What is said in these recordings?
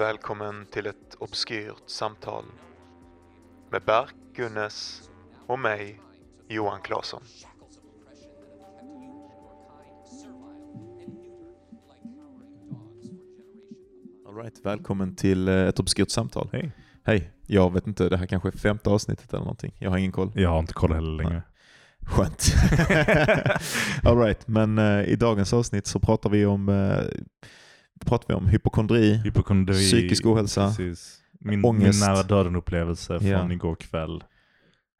Välkommen till ett obskyrt samtal med Berk Gunnes och mig, Johan Claesson. All right, välkommen till eh, ett obskyrt samtal. Hej. Hej, jag vet inte, det här kanske är femte avsnittet eller någonting. Jag har ingen koll. Jag har inte koll heller längre. Skönt. All right, men eh, i dagens avsnitt så pratar vi om, eh, pratar vi om hypokondri, Hypokondri. psykisk ohälsa, Precis. Min, ångest. min nära döden upplevelse Ja. från igår kväll.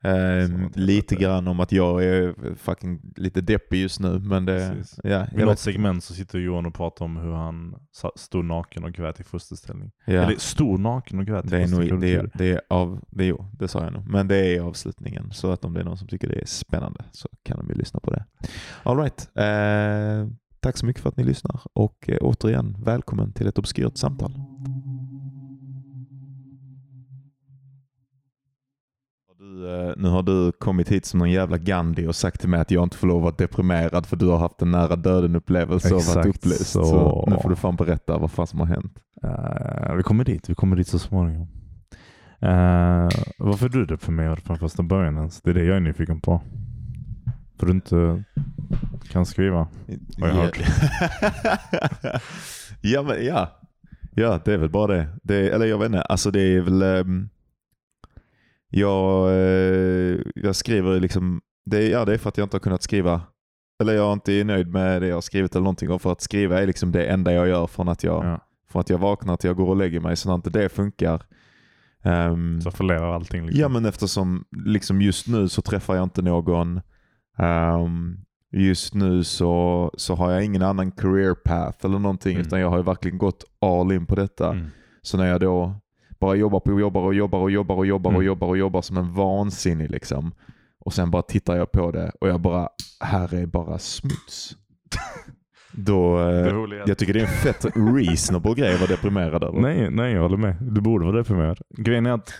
Så- lite grann om att jag är fucking lite deppig just nu. Men det, ja, jag något segment så sitter Johan och pratar om hur han stod naken och grät i fosterställning. ja, Eller stod naken och grät i det är nog, fosterställning. det, är- det är av, det, jo, det sa jag nog. Men det är avslutningen. Så att om det är någon som tycker det är spännande så kan de ju lyssna på det. All right. Eh, tack så mycket för att ni lyssnar och eh, återigen välkommen till ett obskyrt samtal. Du, eh, nu har du kommit hit som någon jävla Gandhi och sagt till mig att jag inte får lov att vara deprimerad för du har haft en nära döden upplevelse och varit upplyst. Så. så. nu får du fan berätta vad fan som har hänt. Eh, vi kommer dit, vi kommer dit så småningom. Uh, varför är du deprimerad från första början ens? Det är det jag är nyfiken på. För du inte kan skriva. Har jag hört. ja, men ja. Ja, det är väl bara det. det eller jag vet inte, alltså det är väl... ehm, jag, eh, jag skriver liksom... Det, är- ja, det är för att jag inte har kunnat skriva. Eller jag är inte nöjd med det jag har skrivit eller någonting. Och för att skriva är liksom det enda jag gör från att jag, Ja. från att jag vaknar till jag går och lägger mig. Så när inte det funkar. ehm, Så förlerar allting. Liksom. Ja men eftersom liksom just nu så träffar jag inte någon. Ehm, just nu så, så har jag ingen annan career path eller någonting Mm. utan jag har ju verkligen gått all in på detta. Mm. Så när jag då bara jobbar på jobbar och jobbar och jobbar och jobbar och Mm. jobbar och jobbar som en vansinnig liksom. Och sen bara tittar jag på det och jag bara, här är bara smuts. då, eh, jag tycker det är en fett reasonable grej att vara deprimerad över. Nej, nej, jag håller med. Du borde vara deprimerad. Grejen är att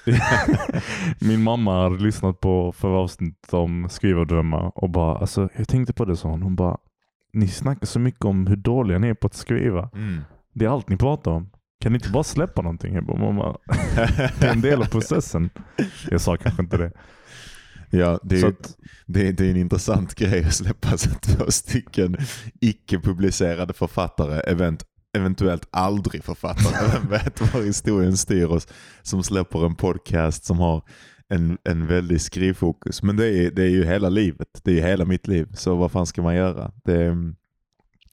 min mamma hade lyssnat på förra avsnittet om skrivardrömmar och bara, alltså jag tänkte på det sa hon. Hon bara, ni snackar så mycket om hur dåliga ni är på att skriva. Mm. Det är allt ni pratar om. Kan ni inte bara släppa någonting? Jag bara, mamma, det är en del av processen. Jag sa kanske inte det. Ja, det är, att, det, det är en intressant grej att släppa så två stycken icke-publicerade författare, event, eventuellt aldrig författare, vem vet var historien styr oss, som släpper en podcast som har en, en väldig skrivfokus. Men det är, det är ju hela livet, det är ju hela mitt liv, så vad fan ska man göra? Det,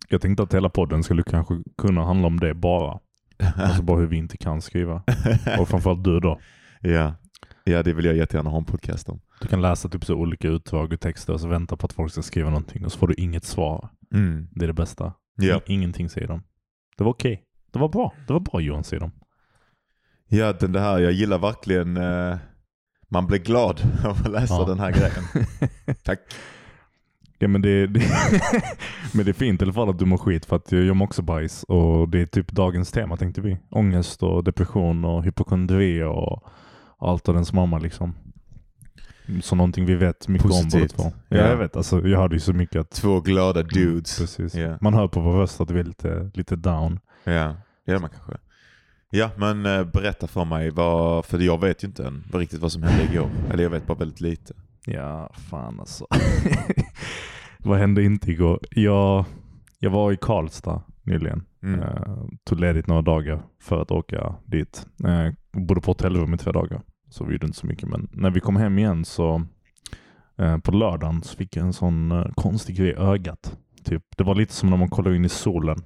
jag tänkte att hela podden skulle kanske kunna handla om det bara. Alltså bara hur vi inte kan skriva. Och framförallt du då. ja. Ja, det vill jag jättegärna ha en podcast om. Du kan läsa typ så olika utdrag ur texter och så vänta på att folk ska skriva någonting och så får du inget svar. Mm. Det är det bästa. I- Ingenting säger de. Det var okej. Det var bra. Det var bra Johan säger de. ja, den det här, jag gillar verkligen, eh, man blir glad av att läsa Ja. den här grejen. Tack. Ja men det, det, men det är fint i alla fall att du mår skit för att jag mår också bajs och det är typ dagens tema tänkte vi. Ångest och depression och hypokondri och allt av dens mamma liksom. Så någonting vi vet mycket om Positivt. båda två. Ja, Ja. jag vet. Alltså, jag hörde ju så mycket att Två glada dudes. Precis. Ja. Man hör på vår röst att vi är lite, lite down. Ja, ja man kanske. Ja, men eh, berätta för mig, vad, för jag vet ju inte än vad riktigt vad som hände igår. Eller jag vet bara väldigt lite. Ja, fan alltså. Vad hände inte igår? Jag, jag var i Karlstad nyligen. Mm. Eh, tog ledigt några dagar för att åka dit. Eh, bodde på hotellrum i två dagar. Så vi gjorde inte så mycket. Men när vi kom hem igen så eh, på lördagen så fick jag en sån eh, konstig grej i ögat. Typ, det var lite som när man kollar in i solen.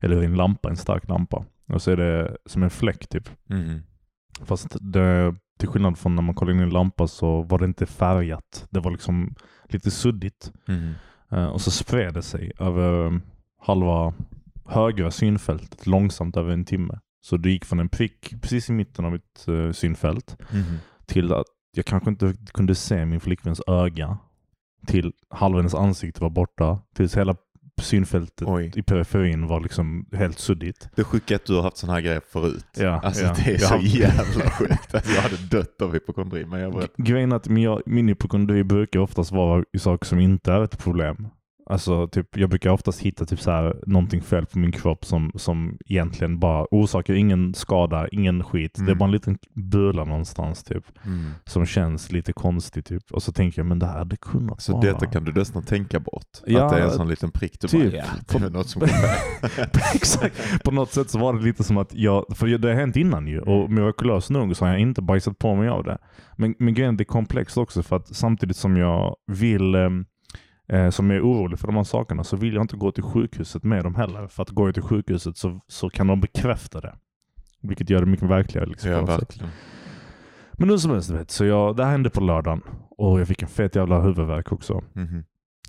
Eller i en lampa, en stark lampa. Och så är det som en fläck typ. Mhm. Fast det, till skillnad från när man kollar in i en lampa så var det inte färgat. Det var liksom lite suddigt. Mhm. Eh, och så spred det sig över eh, halva högra synfältet långsamt över en timme. Så det gick från en prick precis i mitten av mitt eh, synfält Mhm. till att jag kanske inte kunde se min flickväns öga. Till halva hennes ansikte var borta. Tills hela synfältet Oj. i periferin var liksom helt suddigt. Det sjuka är att du har haft sådana här grejer förut. Ja, alltså ja. det är Jag så har- jävla sjukt. Alltså, jag hade dött av hypokondri. Men jag var... Grejen är att min, min hypokondri brukar oftast vara i saker som inte är ett problem. Alltså, typ, jag brukar oftast hitta typ så här, någonting fel på min kropp som, som egentligen bara orsakar ingen skada, ingen skit. Det är Mm. bara en liten bula någonstans typ. Mm. Som känns lite konstigt typ. Och så tänker jag, men det här hade kunnat Så vara... detta kan du nästan tänka bort? Ja, att det är en sån liten prick? Du typ. bara, ja, det är något som. Exakt. På något sätt så var det lite som att jag, för det har hänt innan ju och mirakulöst nog så har jag inte bajsat på mig av det. Men, men grejen är det är komplext också för att samtidigt som jag vill, ehm, eh, som jag är orolig för de här sakerna så vill jag inte gå till sjukhuset med dem heller. För att går jag till sjukhuset så, så kan de bekräfta det. Vilket gör det mycket verkligare. Liksom, Ja, verkligen. Men hur som helst, vet, så jag, det här hände på lördagen och jag fick en fet jävla huvudvärk också. Mhm.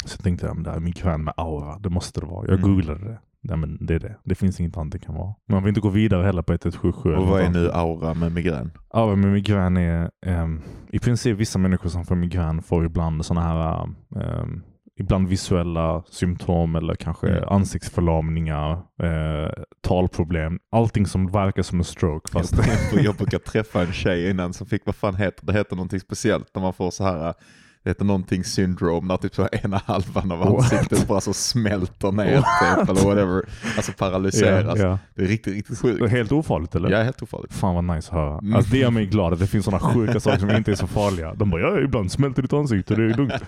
Så jag tänkte, ja, men det här är migrän med aura, det måste det vara. Jag Mm. googlade det. Nej, men det är det. Det finns inget annat det kan vara. Men man vill inte gå vidare heller på 1177. Och vad är nu aura med migrän? Aura med migrän är ehm, i princip vissa människor som får migrän får ibland sådana här ehm, ibland visuella symptom eller kanske Mm. ansiktsförlamningar, eh, talproblem. Allting som verkar som en stroke. Fast Jag, jag brukar träffa en tjej innan som fick, vad fan heter det? Heter någonting speciellt när man får så här det heter någonting syndrom när typ så ena halvan av What? ansiktet bara så smälter ner typ, eller whatever. Alltså paralyseras. ja, ja. Det är riktigt, riktigt sjukt. helt ofarligt eller? Ja, helt ofarligt. Fan vad nice att höra. Mm. Alltså, det gör mig glad att det finns sådana sjuka saker som inte är så farliga. De bara, ja ibland smälter ditt ansikte, det är lugnt.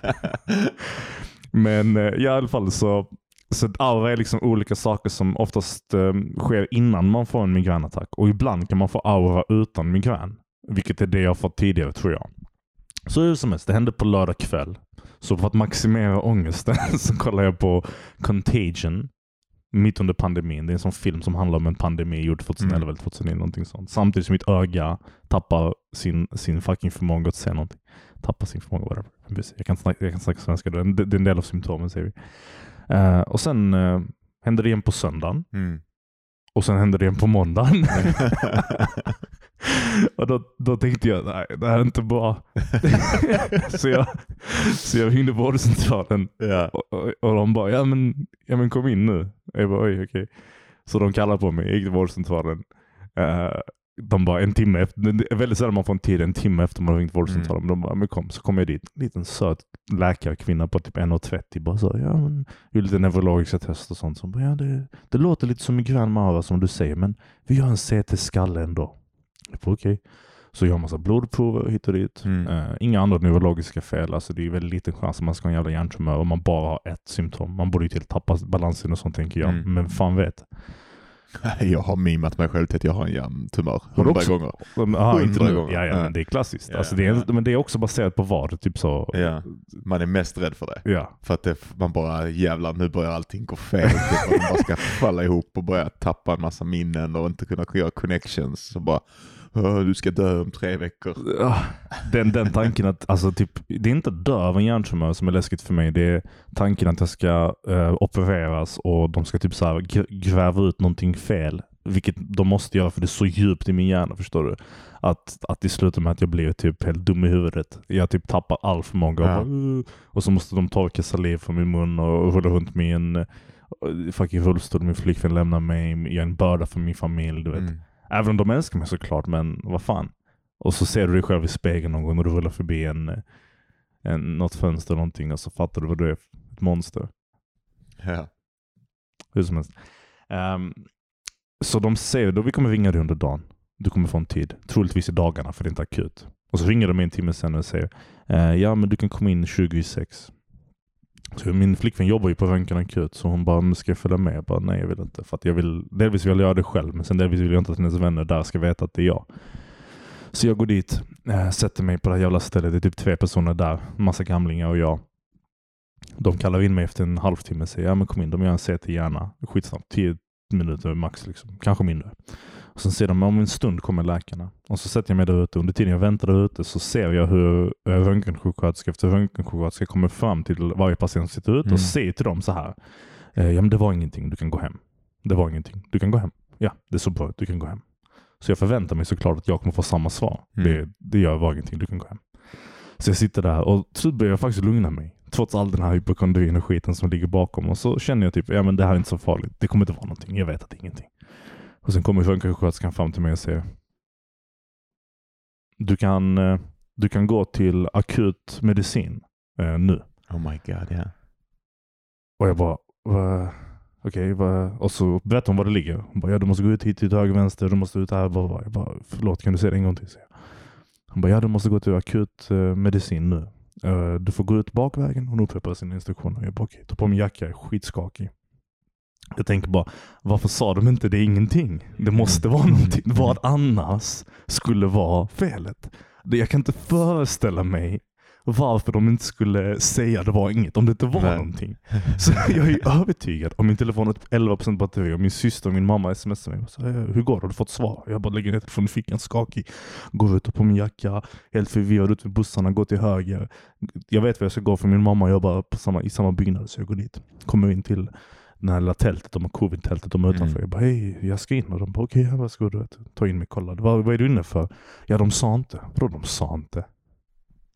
Men ja, i alla fall så, så aura är liksom olika saker som oftast eh, sker innan man får en migränattack. Och ibland kan man få aura utan migrän. Vilket är det jag fått tidigare tror jag. Så hur som helst, det hände på lördag kväll. Så för att maximera ångesten så kollar jag på Contagion. Mitt under pandemin. Det är en sån film som handlar om en pandemi gjord 2011 Mm. eller 2009. Någonting sånt. Samtidigt som mitt öga tappar sin, sin fucking förmåga att se någonting. Tappar sin förmåga, whatever. Jag kan snacka, jag kan snacka svenska. Det är en del av symptomen säger vi. Eh, och sen uh, hände det igen på söndagen. Mm. Och sen hände det igen på måndagen. och då, då tänkte jag, nej det här är inte bra. så, jag, så jag ringde vårdcentralen ja. och, och, och de bara, ja men, ja men kom in nu. Jag bara, oj okej. Så de kallade på mig, jag gick till vårdcentralen. Eh, de bara en timme efter, väldigt sällan man får en tid en timme efter man har ringt vårdcentralen. Men de bara, men kom. Så kom jag dit, en liten söt läkarkvinna på typ 1,30 bara så, ja men, gjorde lite neurologiska test och sånt. Så bara, ja det, det låter lite som migrän med aura som du säger, men vi gör en CT-skalle ändå. Okej. Så gör massa blodprover hit och dit. Mm. Eh, inga andra neurologiska fel. Alltså det är väldigt liten chans att man ska ha en jävla hjärntumör om man bara har ett symptom. Man borde ju till tappa balansen och sånt tänker jag. Mm. Men fan vet. Jag har mimat mig själv till att jag har en hjärntumör hundra gånger. Aha, inte nu. gånger. Ja, ja, men det är klassiskt. Ja, alltså det är, ja. Men det är också baserat på vad? Typ så. Ja. Man är mest rädd för det. Ja. För att det, man bara jävlar nu börjar allting gå fel. Typ, man bara ska falla ihop och börja tappa en massa minnen och inte kunna göra connections. Så bara "Åh, du ska dö om tre veckor. Den, den tanken att, alltså typ, det är inte att dö av en hjärntumör som är läskigt för mig. Det är tanken att jag ska eh, opereras och de ska typ så här gr- gräva ut någonting fel. Vilket de måste göra för det är så djupt i min hjärna, förstår du? Att, att det slutar med att jag blir typ helt dum i huvudet. Jag typ tappar all förmåga. Ja. Och, bara, och så måste de torka saliv från min mun och rulla runt mig i en eh, fucking rullstol. Min flickvän lämnar mig. Jag är en börda för min familj. Du vet. Mm. Även om de älskar mig såklart, men vad fan. Och så ser du dig själv i spegeln någon gång när du rullar förbi en, en, något fönster eller någonting och så fattar du vad du är ett monster. Ja. Hur som helst. Ehm, så de säger då vi kommer ringa dig under dagen. Du kommer få en tid. Troligtvis i dagarna för det är inte akut. Och så ringer de en timme sen och säger eh, ja men du kan komma in 20 i sex. Så min flickvän jobbar ju på röntgenakut så hon bara, men ska jag följa med? Jag bara, nej jag vill inte. För att jag vill, delvis vill jag göra det själv men sen delvis vill jag inte att hennes vänner där ska veta att det är jag. Så jag går dit, äh, sätter mig på det här jävla stället. Det är typ tre personer där. Massa gamlingar och jag. De kallar in mig efter en halvtimme och säger ja men kom in, de gör en CT gärna. Skitsnabbt, 10 minuter max liksom. Kanske mindre. Och sen säger de om en stund kommer läkarna. Och så sätter jag mig där ute. Under tiden jag väntar där ute så ser jag hur röntgensjuksköterska efter röntgensjuksköterska kommer fram till varje patient som sitter ute Mm. och säger till dem så här. Eh, ja men det var ingenting, du kan gå hem. Det var ingenting, du kan gå hem. Ja, det är så bra ut, du kan gå hem. Så jag förväntar mig såklart att jag kommer få samma svar. Mm. Det, det gör var ingenting, du kan gå hem. Så jag sitter där och till börjar jag faktiskt lugna mig. Trots all den här hypokondrin och skiten som ligger bakom. Och så känner jag typ, ja men det här är inte så farligt. Det kommer inte vara någonting. Jag vet att det är ingenting. Och sen kommer röntgensjuksköterskan fram till mig och säger du kan, eh, du kan gå till akut medicin eh, nu. Oh my god, ja. Och jag bara, "Va? okej, va?" och så berättade hon var det ligger. Hon bara, ja du måste gå ut hit till höger, vänster, du måste ut här. Bla. Jag bara, förlåt kan du säga det en gång till? jag. Hon bara, ja du måste gå till akut eh, medicin nu. Eh, du får gå ut bakvägen. Hon upprepar sina instruktioner. Jag bara, okej, ta på min jacka, jag är skitskakig. Jag tänker bara, varför sa de inte det är ingenting? Det måste vara någonting. Vad annars skulle vara felet? Jag kan inte föreställa mig varför de inte skulle säga det var inget om det inte var Nej. någonting. Så jag är övertygad om min telefon har typ 11% batteri och min syster och min mamma smsar mig. Så, "Eh, Hur går det? Har du fått svar? Jag bara lägger ner telefonen i fickan skakig. Går ut och på min jacka, helt förvirrad ut med bussarna, går till höger. Jag vet vad jag ska gå för min mamma jobbar på samma, i samma byggnad så jag går dit. Kommer in till det här lilla tältet, de har covid-tältet, de är utanför. Mm. Jag bara hej, jag ska in. Och de bara okej, okay, du vet. Ta in mig, kolla. Vad, vad är du inne för? Ja, de sa inte. Vadå de sa inte?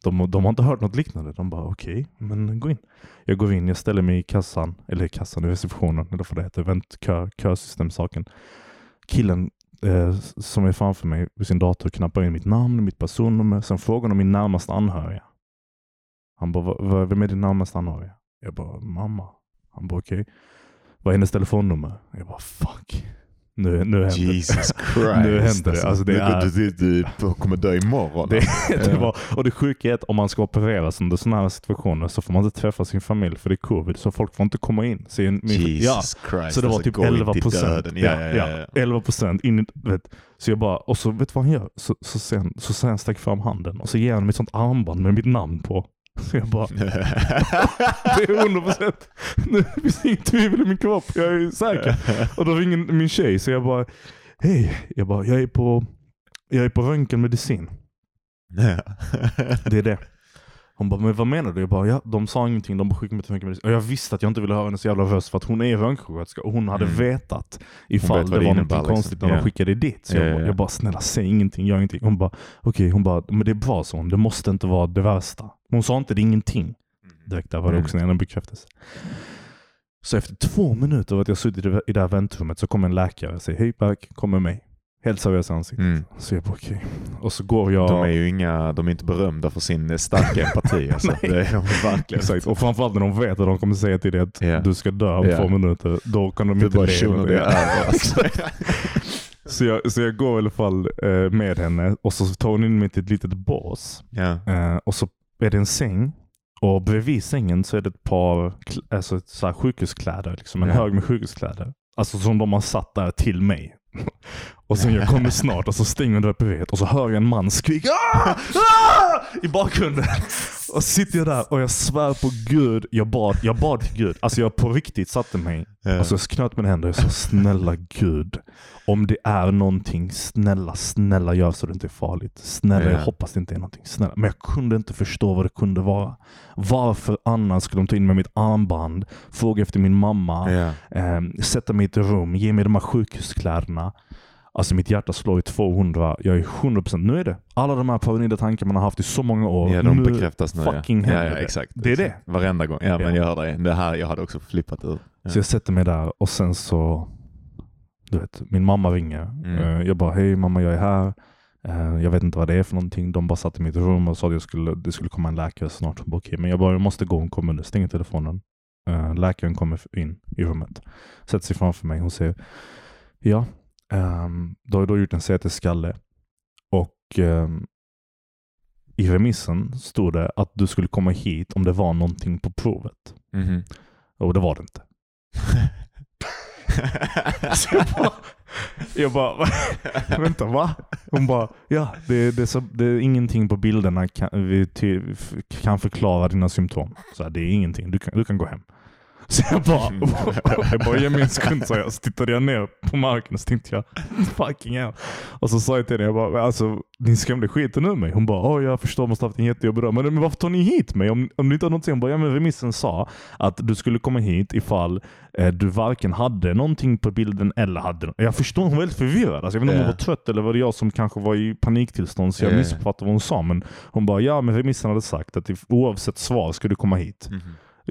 De, de har inte hört något liknande. De bara okej, men gå in. Jag går in, jag ställer mig i kassan, eller i kassan, i receptionen, eller vad det heter, väntkö, kösystemsaken. Killen eh, som är framför mig vid sin dator knappar in mitt namn, mitt personnummer, sen frågar om min närmaste anhöriga. Han bara, "Va- va- vem är din närmaste anhöriga? Jag bara, mamma. Han bara, okej. Vad är hennes telefonnummer? Jag bara, fuck. Nu, nu händer det. Jesus Christ. Nu händer det. Alltså, det du, är- du, du, du kommer dö imorgon. Det, det var, och det sjuka är att om man ska opereras under sådana här situationer så får man inte träffa sin familj för det är covid. Så folk får inte komma in. Så, min, Jesus ja, Christ. så det var alltså, typ gå in 11 till procent. Ja, ja, ja, ja. 11 procent. Så jag bara, och så vet du vad han gör? Så, så, sen, så sen sträcker fram handen och så ger han mig ett sånt armband med mitt namn på. Så jag bara, det är 100 procent. Det finns inget tvivel i min kropp. Jag är säker. Och då ringer min tjej så jag bara, hej, jag bara, jag är på, jag är på röntgenmedicin. Det är det. Hon bara, men vad menar du? Jag bara, ja, de sa ingenting, de skickade mig till röntgenmedicin. Och jag visste att jag inte ville höra hennes jävla röst för att hon är röntgensjuksköterska och hon hade Mm. vetat ifall vet det det var något konstigt liksom. när Ja. de skickade dit. Så Ja, jag, ja, bara, ja. jag bara, snälla säg ingenting, gör ingenting. Hon bara, okej, hon bara, men det är bra så hon. Det måste inte vara det värsta. Men hon sa inte det ingenting. Direkt där var det också en bekräftelse. Så efter två minuter av att jag suttit i det här väntrummet så kommer en läkare och säger hej Berk, kom med mig. Helt seriös i ansiktet. Mm. Så jag bara okej. Och så går jag... De är ju inga, de är inte berömda för sin starka empati. Alltså. Nej. det är de verkligen. Exakt. Och framförallt när de vet att de kommer säga till dig att Ja. du ska dö om Ja. två minuter. Då kan de Du inte bara le. tjonar det över. Alltså. så, jag, så jag går i alla fall eh, med henne och så tar hon in mig till ett litet bås. Eh, och så är det en säng. Och bredvid sängen så är det ett par alltså, så här sjukhuskläder. Liksom en Ja. hög med sjukhuskläder. Alltså som de har satt där till mig. Och sen jag kommer snart och så stänger det bredvid och så hör jag en man skrika "Ah! Ah!" i bakgrunden. Och så sitter jag där och jag svär på gud, jag bad, jag bad till gud. Alltså jag på riktigt satte mig och så knöt mina händer och sa snälla gud. Om det är någonting, snälla, snälla gör så det inte är farligt. Snälla, Ja. jag hoppas det inte är någonting. Snälla. Men jag kunde inte förstå vad det kunde vara. Varför annars skulle de ta in mig med mitt armband, fråga efter min mamma, Ja. Ehm, sätta mig i ett rum, ge mig de här sjukhuskläderna. Alltså mitt hjärta slår i 200. Jag är 100%. Nu är det. Alla de här paranoida tankar man har haft i så många år. Ja, de nu bekräftas nu. fucking ja. Ja, ja, det. exakt. Det är det. exakt. Varenda gång. Ja, men Ja. jag hör dig. Det här, jag hade också flippat ur. Ja. Så jag sätter mig där och sen så, du vet, min mamma ringer. Mm. Eh, Jag bara, hej mamma jag är här. Eh, Jag vet inte vad det är för någonting. De bara satte mig i ett rum och sa att jag skulle, det skulle komma en läkare snart. Okej, men jag bara, jag måste gå. Hon kommer nu. Stänger telefonen. Eh, Läkaren kommer in i rummet. Sätter sig framför mig. Hon säger, ja, um, då har du gjort en CT-skalle. Och ehm, i remissen stod det att du skulle komma hit om det var någonting på provet. Mhm. Och det var det inte. Jag bara, jag bara "Va? vänta va? Hon bara, ja det, det, är så, det är ingenting på bilderna kan, vi f- kan förklara dina symptom. Så här, det är ingenting, du kan, du kan gå hem. Så jag bara, jag bara ge mig en sekund sa jag. Så tittade jag ner på marken och så tänkte jag, fucking hell. Och så sa jag till henne, jag bara, alltså ni skrämde skiten ur mig. Hon bara, åh jag förstår, måste ha haft en jättejobbig dag. Men, men varför tar ni hit mig? Om, om ni inte har någonting? Hon bara, ja men remissen sa att du skulle komma hit ifall eh, du varken hade någonting på bilden eller hade Jag förstår, hon var väldigt förvirrad. Alltså, jag vet inte om hon var trött eller var det jag som kanske var i paniktillstånd så jag Ja, ja. missuppfattade vad hon sa. Men hon bara, ja men remissen hade sagt att if, oavsett svar skulle du komma hit. Mhm.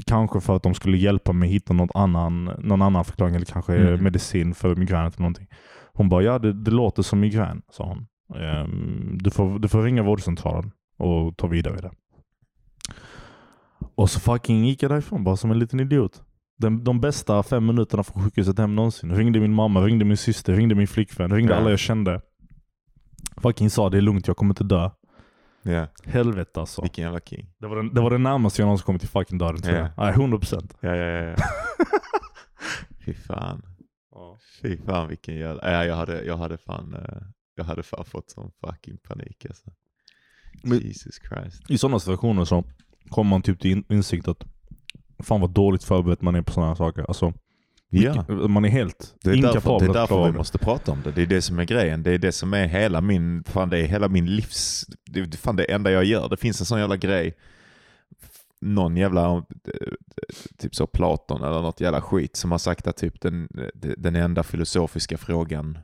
Kanske för att de skulle hjälpa mig hitta någon annan, någon annan förklaring eller kanske Mm. medicin för migränet eller någonting. Hon bara, ja det, det låter som migrän, sa hon. Ehm, du, får, du får ringa vårdcentralen och ta vidare det. Och så fucking gick jag därifrån bara som en liten idiot. Den, de bästa fem minuterna från sjukhuset hem någonsin. Ringde min mamma, ringde min syster, ringde min flickvän, ringde alla jag kände. Fucking sa det är lugnt, jag kommer inte dö. Ja, Helvete alltså. vilken jävla king. Det var, den, det var det närmaste jag någonsin kommit till fucking döden tror jag. Ja. Nej, 100%. Ja, ja, ja. ja. Fy fan. Fy fan vilken jävla... Ja, jag hade, jag hade fan... eh, Jag hade fan fått sån fucking panik alltså. Men- Jesus Christ. I sådana situationer så kommer man typ till in- insikt att fan vad dåligt förberedd man är på sådana här saker. Alltså, Ja. Man är helt Det är därför, inkapabel det är därför vi måste prata om det. Det är det som är grejen. Det är det som är hela min, fan det är hela min livs, det är fan det enda jag gör. Det finns en sån jävla grej, någon jävla, eh, typ så Platon eller något jävla skit som har sagt att typ den, den enda filosofiska frågan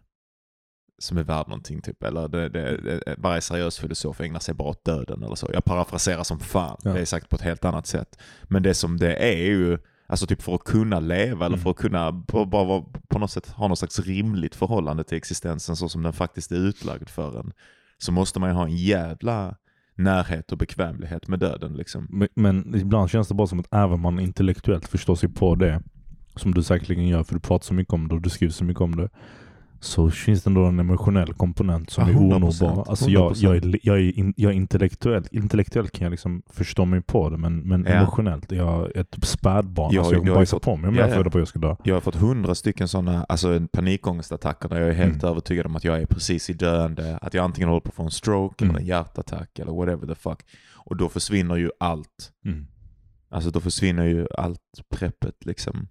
som är värd någonting typ. Eller det, det, det, varje seriös filosof ägnar sig bara åt döden eller så. Jag parafraserar som fan. Ja. Det är sagt på ett helt annat sätt. Men det som det är ju, alltså typ för att kunna leva eller Mm. för att kunna bara, bara vara- på något sätt ha något slags rimligt förhållande till existensen så som den faktiskt är utlagd för en. Så måste man ju ha en jävla närhet och bekvämlighet med döden liksom. Men, men ibland känns det bara som att även man intellektuellt förstår sig på det, som du säkerligen gör för du pratar så mycket om det och du skriver så mycket om det, så finns det ändå en emotionell komponent som Ja, är 100%, onåbar. Alltså jag, 100%. jag, är, jag, är in, jag är intellektuell, intellektuellt kan jag liksom förstå mig på det, men, men Ja. emotionellt, jag är ett spädbarn. Jag- alltså jag jag kommer har ju bajsa fått- på mig om Ja, jag ja. får reda på jag ska dö. Jag har fått hundra stycken sådana alltså panikångestattacker där jag är helt Mm. övertygad om att jag är precis i döende. Att jag antingen håller på att få en stroke Mm. eller en hjärtattack eller whatever the fuck. Och då försvinner ju allt. Mm. Alltså då försvinner ju allt preppet liksom.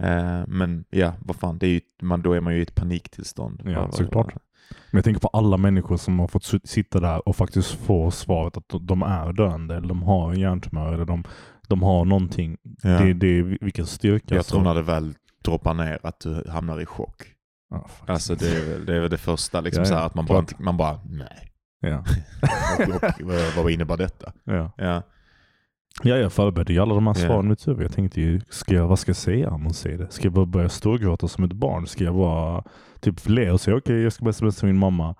Eh, men ja, vad fan, det är ju, man, då är man ju i ett paniktillstånd. Ja, såklart. Men jag tänker på alla människor som har fått sit- sitta där och faktiskt få svaret att de är döende, eller de har en hjärntumör, eller de, de har någonting. Ja. Det, det vilken styrka. jag tror när det väl droppar ner att du hamnar i chock. Fuck. Alltså det är väl det, är det första liksom Ja, ja, här att man bara, man bara nej. ja. vad, vad innebär detta? Ja. Ja. Ja, jag förberedde ju alla de här svaren i mitt huvud. Jag tänkte ju, ska jag, vad ska jag säga om hon säger det? Ska jag bara börja storgråta som ett barn? Ska jag bara typ le och säga okej, jag ska bara sms till min mamma?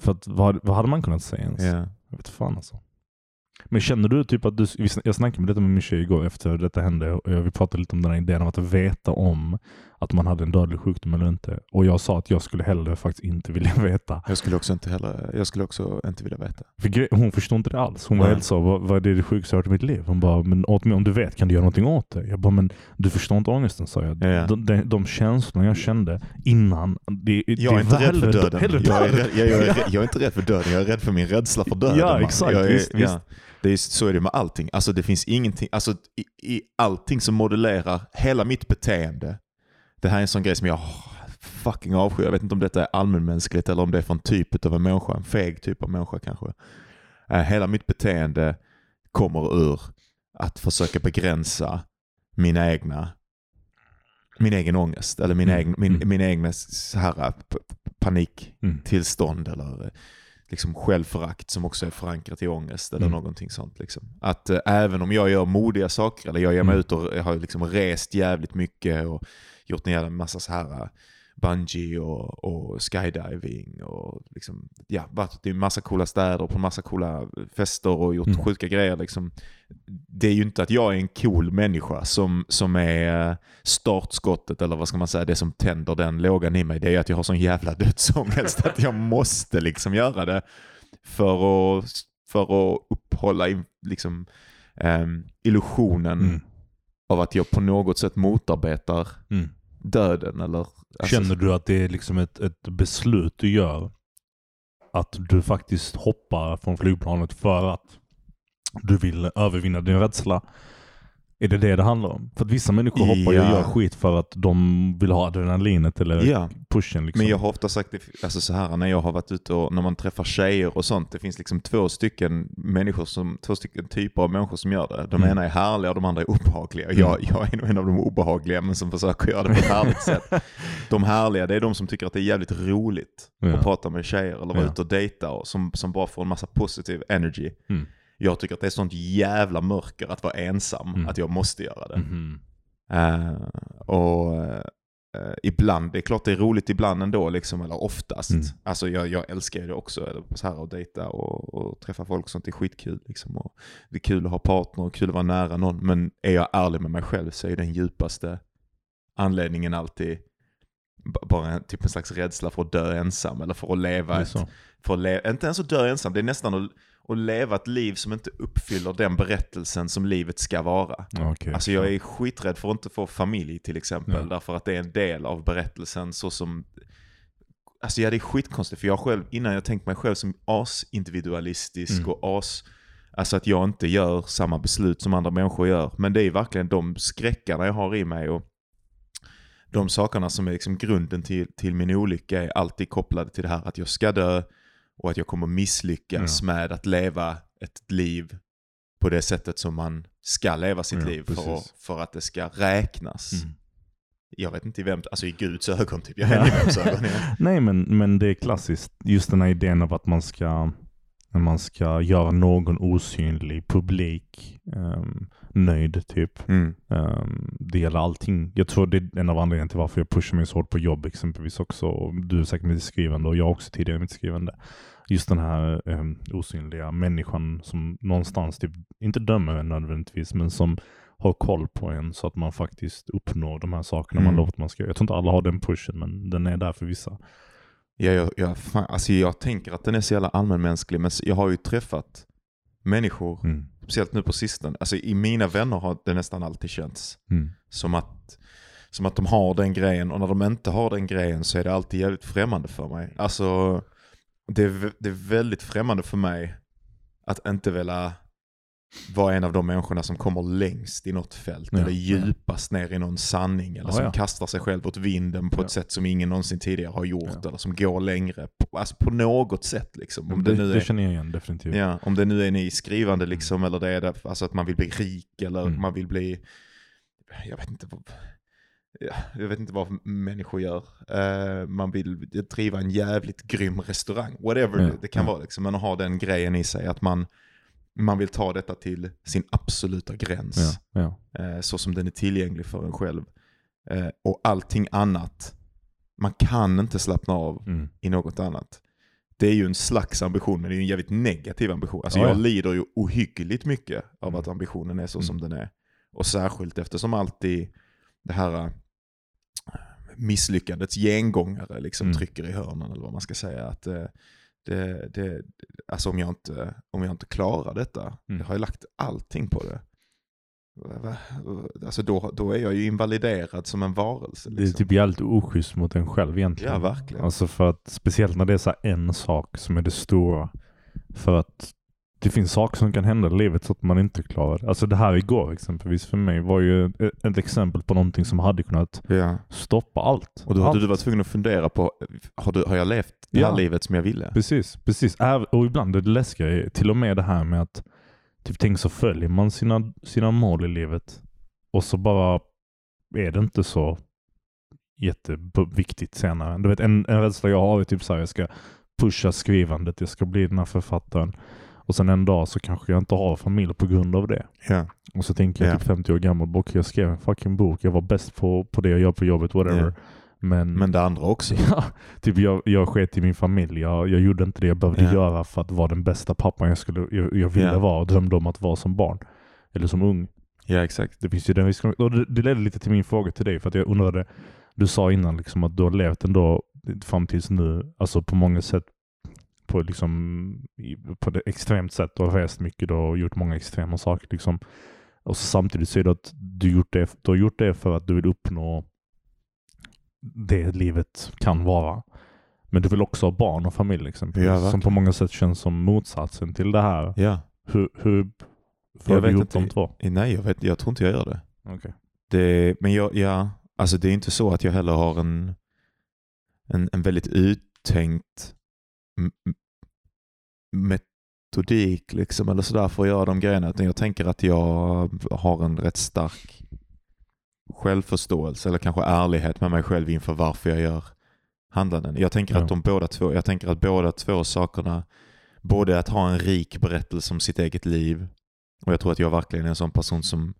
För att, vad, vad hade man kunnat säga ens? ja. Jag vet fan alltså. Men känner du typ att du, jag snackade med detta med min tjej igår efter detta hände och vi pratade lite om den här idén om att veta om att man hade en dödlig sjukdom eller inte. Och jag sa att jag skulle hellre faktiskt inte vilja veta. Jag skulle också inte heller, jag skulle också inte vilja veta. För hon förstod inte det alls. Hon var helt så, vad, vad är det det sjukaste jag hört i mitt liv? Hon bara, men åt mig, om du vet kan du göra någonting åt det? Jag bara, men du förstår inte ångesten sa jag. Ja, ja. De, de, de känslorna jag kände innan. Det, Jag är inte rädd för döden. Jag är, rädd, jag, jag, är, jag är inte rädd för döden, jag är rädd för min rädsla för döden. Ja, man. exakt. Är, Visst, visst. Det är, så är det med allting. Alltså det finns ingenting, alltså i, i allting som modellerar hela mitt beteende. Det här är en sån grej som jag fucking avskyr. Jag vet inte om detta är allmänmänskligt eller om det är från typ av en människa, en feg typ av människa kanske. Eh, hela mitt beteende kommer ur att försöka begränsa mina egna min egen ångest eller min, Mm, egen, min, mm. min egna så här, p- paniktillstånd Mm. eller eh, liksom självförakt som också är förankrat i ångest eller Mm. någonting sånt. Liksom. Att eh, även om jag gör modiga saker eller jag ger mig Mm. ut och jag har liksom rest jävligt mycket och gjort en jävla massa så här eh, bungee och, och skydiving och liksom, ja, varit i massa coola städer på massa coola fester och gjort Mm. sjuka grejer. Liksom. Det är ju inte att jag är en cool människa som, som är eh, startskottet eller vad ska man säga, det som tänder den lågan i mig. Det är att jag har sån jävla dödsångest att jag måste liksom göra det för att, för att upphålla liksom, ehm, illusionen Mm. Av att jag på något sätt motarbetar Mm. döden. Eller, alltså- Känner du att det är liksom ett, ett beslut du gör? Att du faktiskt hoppar från flygplanet för att du vill övervinna din rädsla? Är det det det handlar om? För att vissa människor hoppar ju och Ja. gör skit för att de vill ha adrenalinet eller Ja, pushen. Liksom. men jag har ofta sagt det alltså så här när jag har varit ute och när man träffar tjejer och sånt. Det finns liksom två stycken människor som, två stycken typer av människor som gör det. De Mm. ena är härliga och de andra är obehagliga. Jag, jag är nog en av de obehagliga men som försöker göra det på ett härligt sätt. De härliga det är de som tycker att det är jävligt roligt Ja. att prata med tjejer eller vara Ja. ute och dejta och som, som bara får en massa positiv energy. Mm. Jag tycker att det är sånt jävla mörker att vara ensam Mm. att jag måste göra det. Mhm. Eh, och, eh, ibland, det är klart det är roligt ibland ändå, liksom, eller oftast. Mm. Alltså jag, jag älskar det också, eller så här att dejta och, och träffa folk, sånt är skitkul. Liksom, och det är kul att ha partner och kul att vara nära någon. Men är jag ärlig med mig själv så är den djupaste anledningen alltid bara en, typ en slags rädsla för att dö ensam eller för att leva Det ett, för att le- inte ens att dö ensam, det är nästan att, att leva ett liv som inte uppfyller den berättelsen som livet ska vara. Okej. Alltså jag är skiträdd för att inte få familj till exempel, Ja. därför att det är en del av berättelsen så som Alltså ja, det är skitkonstigt för jag själv, innan jag tänkt mig själv som as-individualistisk Mm. och as, alltså att jag inte gör samma beslut som andra människor gör. Men det är verkligen de skräckarna jag har i mig och de sakerna som är liksom grunden till, till min olycka är alltid kopplade till det här att jag ska dö och att jag kommer misslyckas med att leva ett liv på det sättet som man ska leva sitt Ja, liv för, att, för att det ska räknas. Mm. Jag vet inte i vem, alltså i Guds ögon typ. Jag i vems ögon. Ja. Nej men, men det är klassiskt. Just den här idén av att man ska, man ska göra någon osynlig, publik, ehm, nöjd typ. Mm. Ehm, det gäller allting. Jag tror det är en av anledningarna till varför jag pushar mig så hårt på jobb exempelvis också. Du är säkert med ditt skrivande och jag också tidigare mitt skrivande. Just den här ehm, osynliga människan som någonstans, typ, inte dömer en nödvändigtvis, men som har koll på en så att man faktiskt uppnår de här sakerna man Mm. lovat att man ska. Jag tror inte alla har den pushen, men den är där för vissa. Ja, jag, jag, fan, alltså jag tänker att den är så jävla allmänmänsklig, men jag har ju träffat människor, Mm. speciellt nu på sistone. Alltså i mina vänner har det nästan alltid känts Mm. som att, som att de har den grejen och när de inte har den grejen så är det alltid jävligt främmande för mig. Alltså det är, det är väldigt främmande för mig att inte vilja vara en av de människorna som kommer längst i något fält Ja, eller ja. djupast ner i någon sanning eller Ja, som ja. kastar sig själv åt vinden på Ja. ett sätt som ingen någonsin tidigare har gjort Ja. eller som går längre. På, alltså på något sätt liksom. Om det, det, nu det är, känner jag igen definitivt. ja, om det nu är ni skrivande liksom eller det är det, alltså att man vill bli rik eller Mm. man vill bli, jag vet inte ja, jag vet inte vad människor gör. Eh, man vill driva en jävligt grym restaurang, whatever Ja, det, kan vara liksom. Men att ha den grejen i sig att man, man vill ta detta till sin absoluta gräns. Ja, ja. Eh, så som den är tillgänglig för en själv. Eh, och allting annat, man kan inte slappna av Mm. i något annat. Det är ju en slags ambition, men det är ju en jävligt negativ ambition. Alltså Ja, jag ja. lider ju ohyggligt mycket av Mm. att ambitionen är så Mm. som den är. Och särskilt eftersom alltid det här misslyckandets gengångare liksom Mm. trycker i hörnen, eller vad man ska säga. Att eh, det, det, alltså om jag, inte, om jag inte klarar detta, Mm. jag har ju lagt allting på det. Alltså då, då är jag ju invaliderad som en varelse. Det är Liksom. typ jävligt oschysst mot en själv egentligen. Ja, verkligen. Alltså för att, speciellt när det är så en sak som är det stora. För att det finns saker som kan hända i livet så att man inte klarar det. Alltså det här igår exempelvis för mig var ju ett, exempel på någonting som hade kunnat Ja. stoppa allt. Och då hade du varit tvungen att fundera på, har, du, har jag levt det här Ja. livet som jag ville? Precis, precis. Och ibland är det läskiga, till och med det här med att typ tänk så följer man sina, sina mål i livet och så bara är det inte så jätteviktigt senare. Du vet en, en rädsla jag har är typ så här, jag ska pusha skrivandet, jag ska bli den här författaren och sen en dag så kanske jag inte har familj på grund av det. Ja. Och så tänker jag Ja. typ 50 år gammal, okej jag skrev en fucking bok, jag var bäst på, på det jag gör på jobbet, whatever. Ja. Men, Men det andra också. Ja, typ jag, jag sket i min familj. Jag, jag gjorde inte det jag behövde Ja. göra för att vara den bästa pappan jag, skulle, jag, jag ville Ja. vara och drömde om att vara som barn. Eller som ung. Ja, exakt. Det finns ju den risken. Och det, det ledde lite till min fråga till dig. För att jag undrade, du sa innan liksom att du har levt ändå fram tills nu, alltså på många sätt på, liksom, på det extremt sätt. Du har rest mycket då och gjort många extrema saker. Liksom. Och så samtidigt säger du att du, gjort det, du har gjort det för att du vill uppnå det livet kan vara. Men du vill också ha barn och familj exempelvis. Ja, som på många sätt känns som motsatsen till det här. Ja. Hur, hur får du ihop de två? Nej, jag, vet, jag tror inte jag gör det. Okej. det men jag, ja, alltså det är inte så att jag heller har en, en, en väldigt uttänkt metodik liksom, eller sådär för att göra de grejerna. Utan jag tänker att jag har en rätt stark självförståelse eller kanske ärlighet med mig själv inför varför jag gör handlanden. Jag tänker Ja. att de båda två, jag tänker att båda två sakerna, både att ha en rik berättelse om sitt eget liv och jag tror att jag verkligen är en sån person som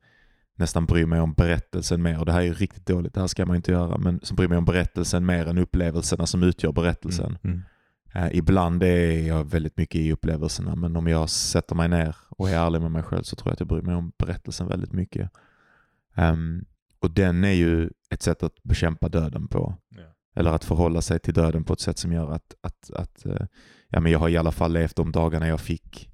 nästan bryr mig om berättelsen mer. Och det här är ju riktigt dåligt, det här ska man inte göra. Men som bryr mig om berättelsen mer än upplevelserna som utgör berättelsen. Mm. Eh, ibland är jag väldigt mycket i upplevelserna, men om jag sätter mig ner och är ärlig med mig själv så tror jag att jag bryr mig om berättelsen väldigt mycket. Ehm, och den är ju ett sätt att bekämpa döden på. Ja. Eller att förhålla sig till döden på ett sätt som gör att, att, att eh, ja, men jag har i alla fall levt de dagarna jag fick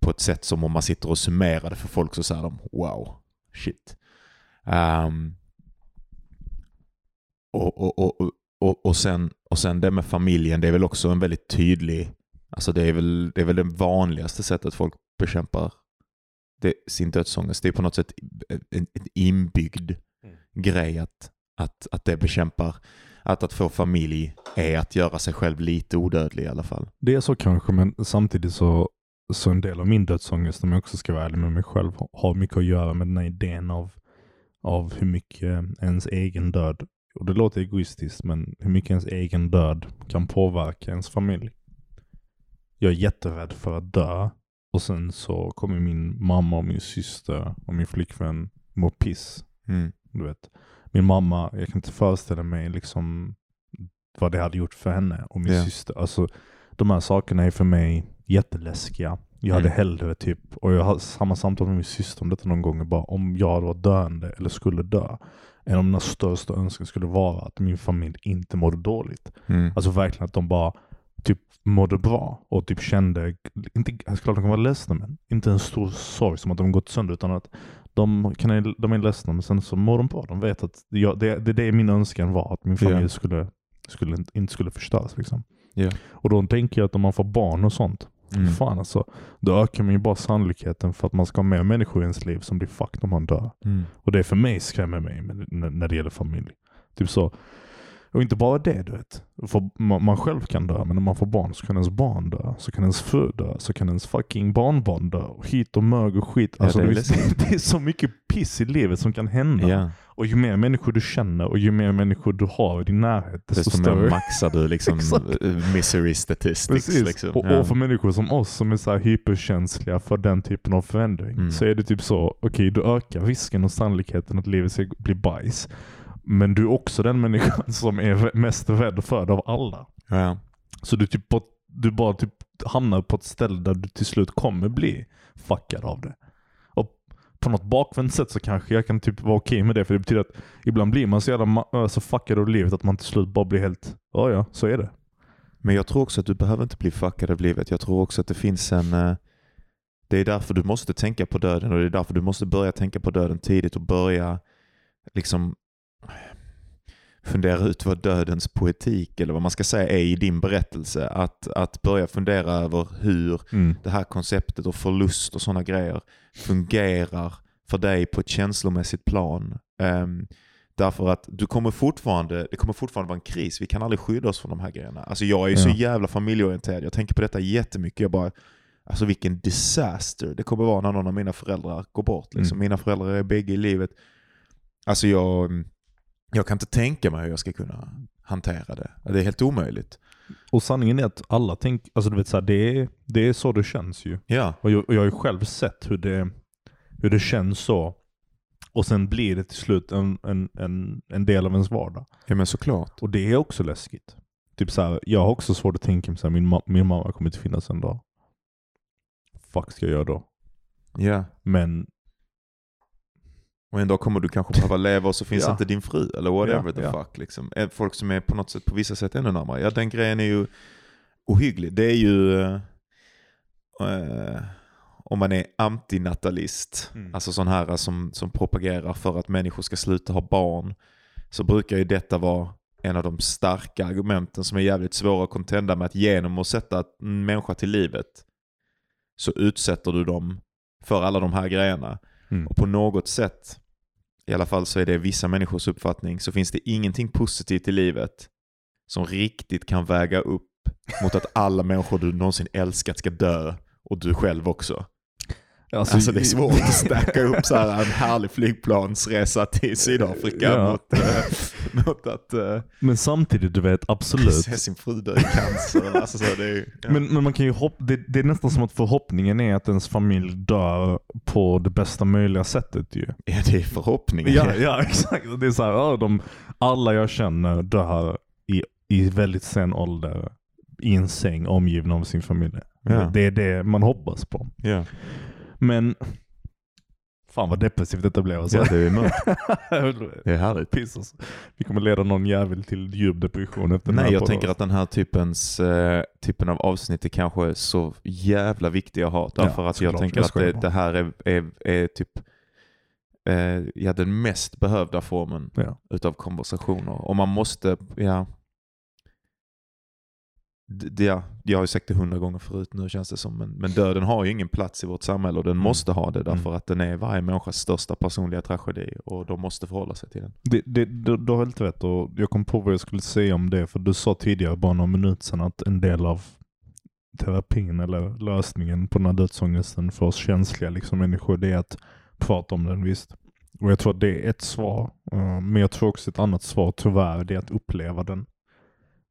på ett sätt som om man sitter och summerar det för folk så säger de wow, shit. Ehm, och, och, och, och, och, och, sen, och sen det med familjen, det är väl också en väldigt tydlig, alltså det är väl det, är väl det vanligaste sättet folk bekämpar det, sin dödsångest. Det är på något sätt en, en inbyggd Mm. grej att, att, att det bekämpar, att att få familj är att göra sig själv lite odödlig i alla fall. Det är så kanske, men samtidigt så, så en del av min dödsångest, om jag också ska vara ärlig med mig själv, har mycket att göra med den här idén av, av hur mycket ens egen död, och det låter egoistiskt, men hur mycket ens egen död kan påverka ens familj. Jag är jätterädd för att dö och sen så kommer min mamma och min syster och min flickvän må piss. Mm. Du vet. Min mamma, jag kan inte föreställa mig liksom vad det hade gjort för henne och min Ja. syster. Alltså, de här sakerna är för mig jätteläskiga. Jag hade Mm. hellre typ, och jag har samma samtal med min syster om detta någon gång, bara om jag var döende eller skulle dö. En av mina största önskan skulle vara att min familj inte mådde dåligt. Mm. Alltså verkligen att de bara typ mådde bra och typ kände, inte, alltså klart de kan vara ledsna men inte en stor sorg som att de gått sönder utan att de, kan, de är ledsna men sen så mår de bra. De vet att jag, det, det, det är min önskan var att min familj Ja. skulle, skulle, inte skulle förstöras. Liksom. Ja. Och då tänker jag att om man får barn och sånt, Mm. fan alltså, då ökar man ju bara sannolikheten för att man ska ha mer människor i ens liv som blir fucked om man dör. Mm. Och det för mig skrämmer mig med- när, när det gäller familj. Typ så. Och inte bara det, du vet. För man, själv kan dö, men när man får barn så kan ens barn dö. Så kan ens fru dö. Så kan ens fucking barnbarn dö. Och hit och mög och skit. Ja, Alltså, det är det, det är så mycket piss i livet som kan hända. Ja. Och ju mer människor du känner och ju mer människor du har i din närhet, desto Desto mer större. maxar du liksom eh, misery statistics. Liksom. Och, Ja. och för människor som oss som är så hyperkänsliga för den typen av förändring Mm. så är det typ så, okej du ökar risken och sannolikheten att livet ska bli bajs. Men du är också den människan som är mest rädd för det av alla. Ja. Så du, typ, på- du bara typ hamnar på ett ställe där du till slut kommer bli fuckad av det. Och på något bakvänt sätt så kanske jag kan typ vara okej med det för det betyder att ibland blir man så jävla ma- så fuckad av livet att man till slut bara blir helt, ja ja, så är det. Men jag tror också att du behöver inte bli fuckad av livet. Jag tror också att det finns en... eh, Det är därför du måste tänka på döden och det är därför du måste börja tänka på döden tidigt och börja liksom fundera ut vad dödens poetik eller vad man ska säga är i din berättelse. Att, att börja fundera över hur Mm. det här konceptet och förlust och sådana grejer fungerar för dig på ett känslomässigt plan. Ehm, därför att du kommer fortfarande, det kommer fortfarande vara en kris. Vi kan aldrig skydda oss från de här grejerna. Alltså jag är ju så Ja. jävla familjeorienterad. Jag tänker på detta jättemycket. Jag bara, alltså vilken disaster det kommer vara när någon av mina föräldrar går bort. Liksom. Mina föräldrar är bägge i livet. Alltså jag, jag kan inte tänka mig hur jag ska kunna hantera det. Det är helt omöjligt. Och sanningen är att alla tänker, alltså du vet så här, det, är, det är så det känns ju. Ja, Och jag, och jag har ju själv sett hur det, hur det känns så. Och sen blir det till slut en, en, en, en del av ens vardag. ja men såklart. Och det är också läskigt. Typ så här, jag har också svårt att tänka mig här, min, ma- min mamma kommer inte finnas en dag. Fuck ska jag göra då? Ja. Men Och en dag kommer du kanske behöva leva och så finns Ja. inte din fru eller whatever Ja, the ja. fuck. Liksom. Eh, Folk som är på något sätt på vissa sätt ännu närmare. Ja den grejen är ju ohygglig. Det är ju eh, eh, om man är antinatalist, Mm. alltså sån här som, som propagerar för att människor ska sluta ha barn, så brukar ju detta vara en av de starka argumenten som är jävligt svåra att contenda med att genom att sätta en människa till livet så utsätter du dem för alla de här grejerna. mm. Och på något sätt, i alla fall så är det vissa människors uppfattning, så finns det ingenting positivt i livet som riktigt kan väga upp mot att alla människor du någonsin älskat ska dö och du själv också. Alltså, det är svårt att stacka upp så här en härlig flygplansresa till Sydafrika Ja. mot, äh, mot att äh, Men samtidigt, du vet, absolut. se sin fru dö i cancer. Alltså, så det är, ja. Men, men man kan ju hopp, det, det är nästan som att förhoppningen är att ens familj dör på det bästa möjliga sättet ju. ja, det är förhoppningen. Ja, ja exakt. Det är så här, de, alla jag känner dör i, i väldigt sen ålder i en säng omgivna av sin familj. Ja. Det är det man hoppas på. Ja. Men fan vad depressivt detta blev. Alltså. Ja, det är mörkt. Det är härligt. Piss, alltså. Vi kommer leda någon jävel till djup depression efter den Nej, här jag tänker att den här typens, eh, typen av avsnitt är kanske så jävla viktiga att ha. Därför att jag såklart. tänker Jag att det, det här är, är, är typ eh, ja, den mest behövda formen Ja. utav konversationer. Och man måste, ja, det, ja, jag har ju sagt det hundra gånger förut nu känns det som, men, men döden har ju ingen plats i vårt samhälle och den måste ha det därför Mm. att den är varje människas största personliga tragedi och de måste förhålla sig till den. Det, det, du, du har helt rätt och jag kom på vad jag skulle säga om det. För du sa tidigare, bara några minuter sedan, att en del av terapin eller lösningen på den här dödsångesten för oss känsliga liksom, människor, det är att prata om den visst. Och jag tror att det är ett svar. eh, Men jag tror också ett annat svar tyvärr, det är att uppleva den.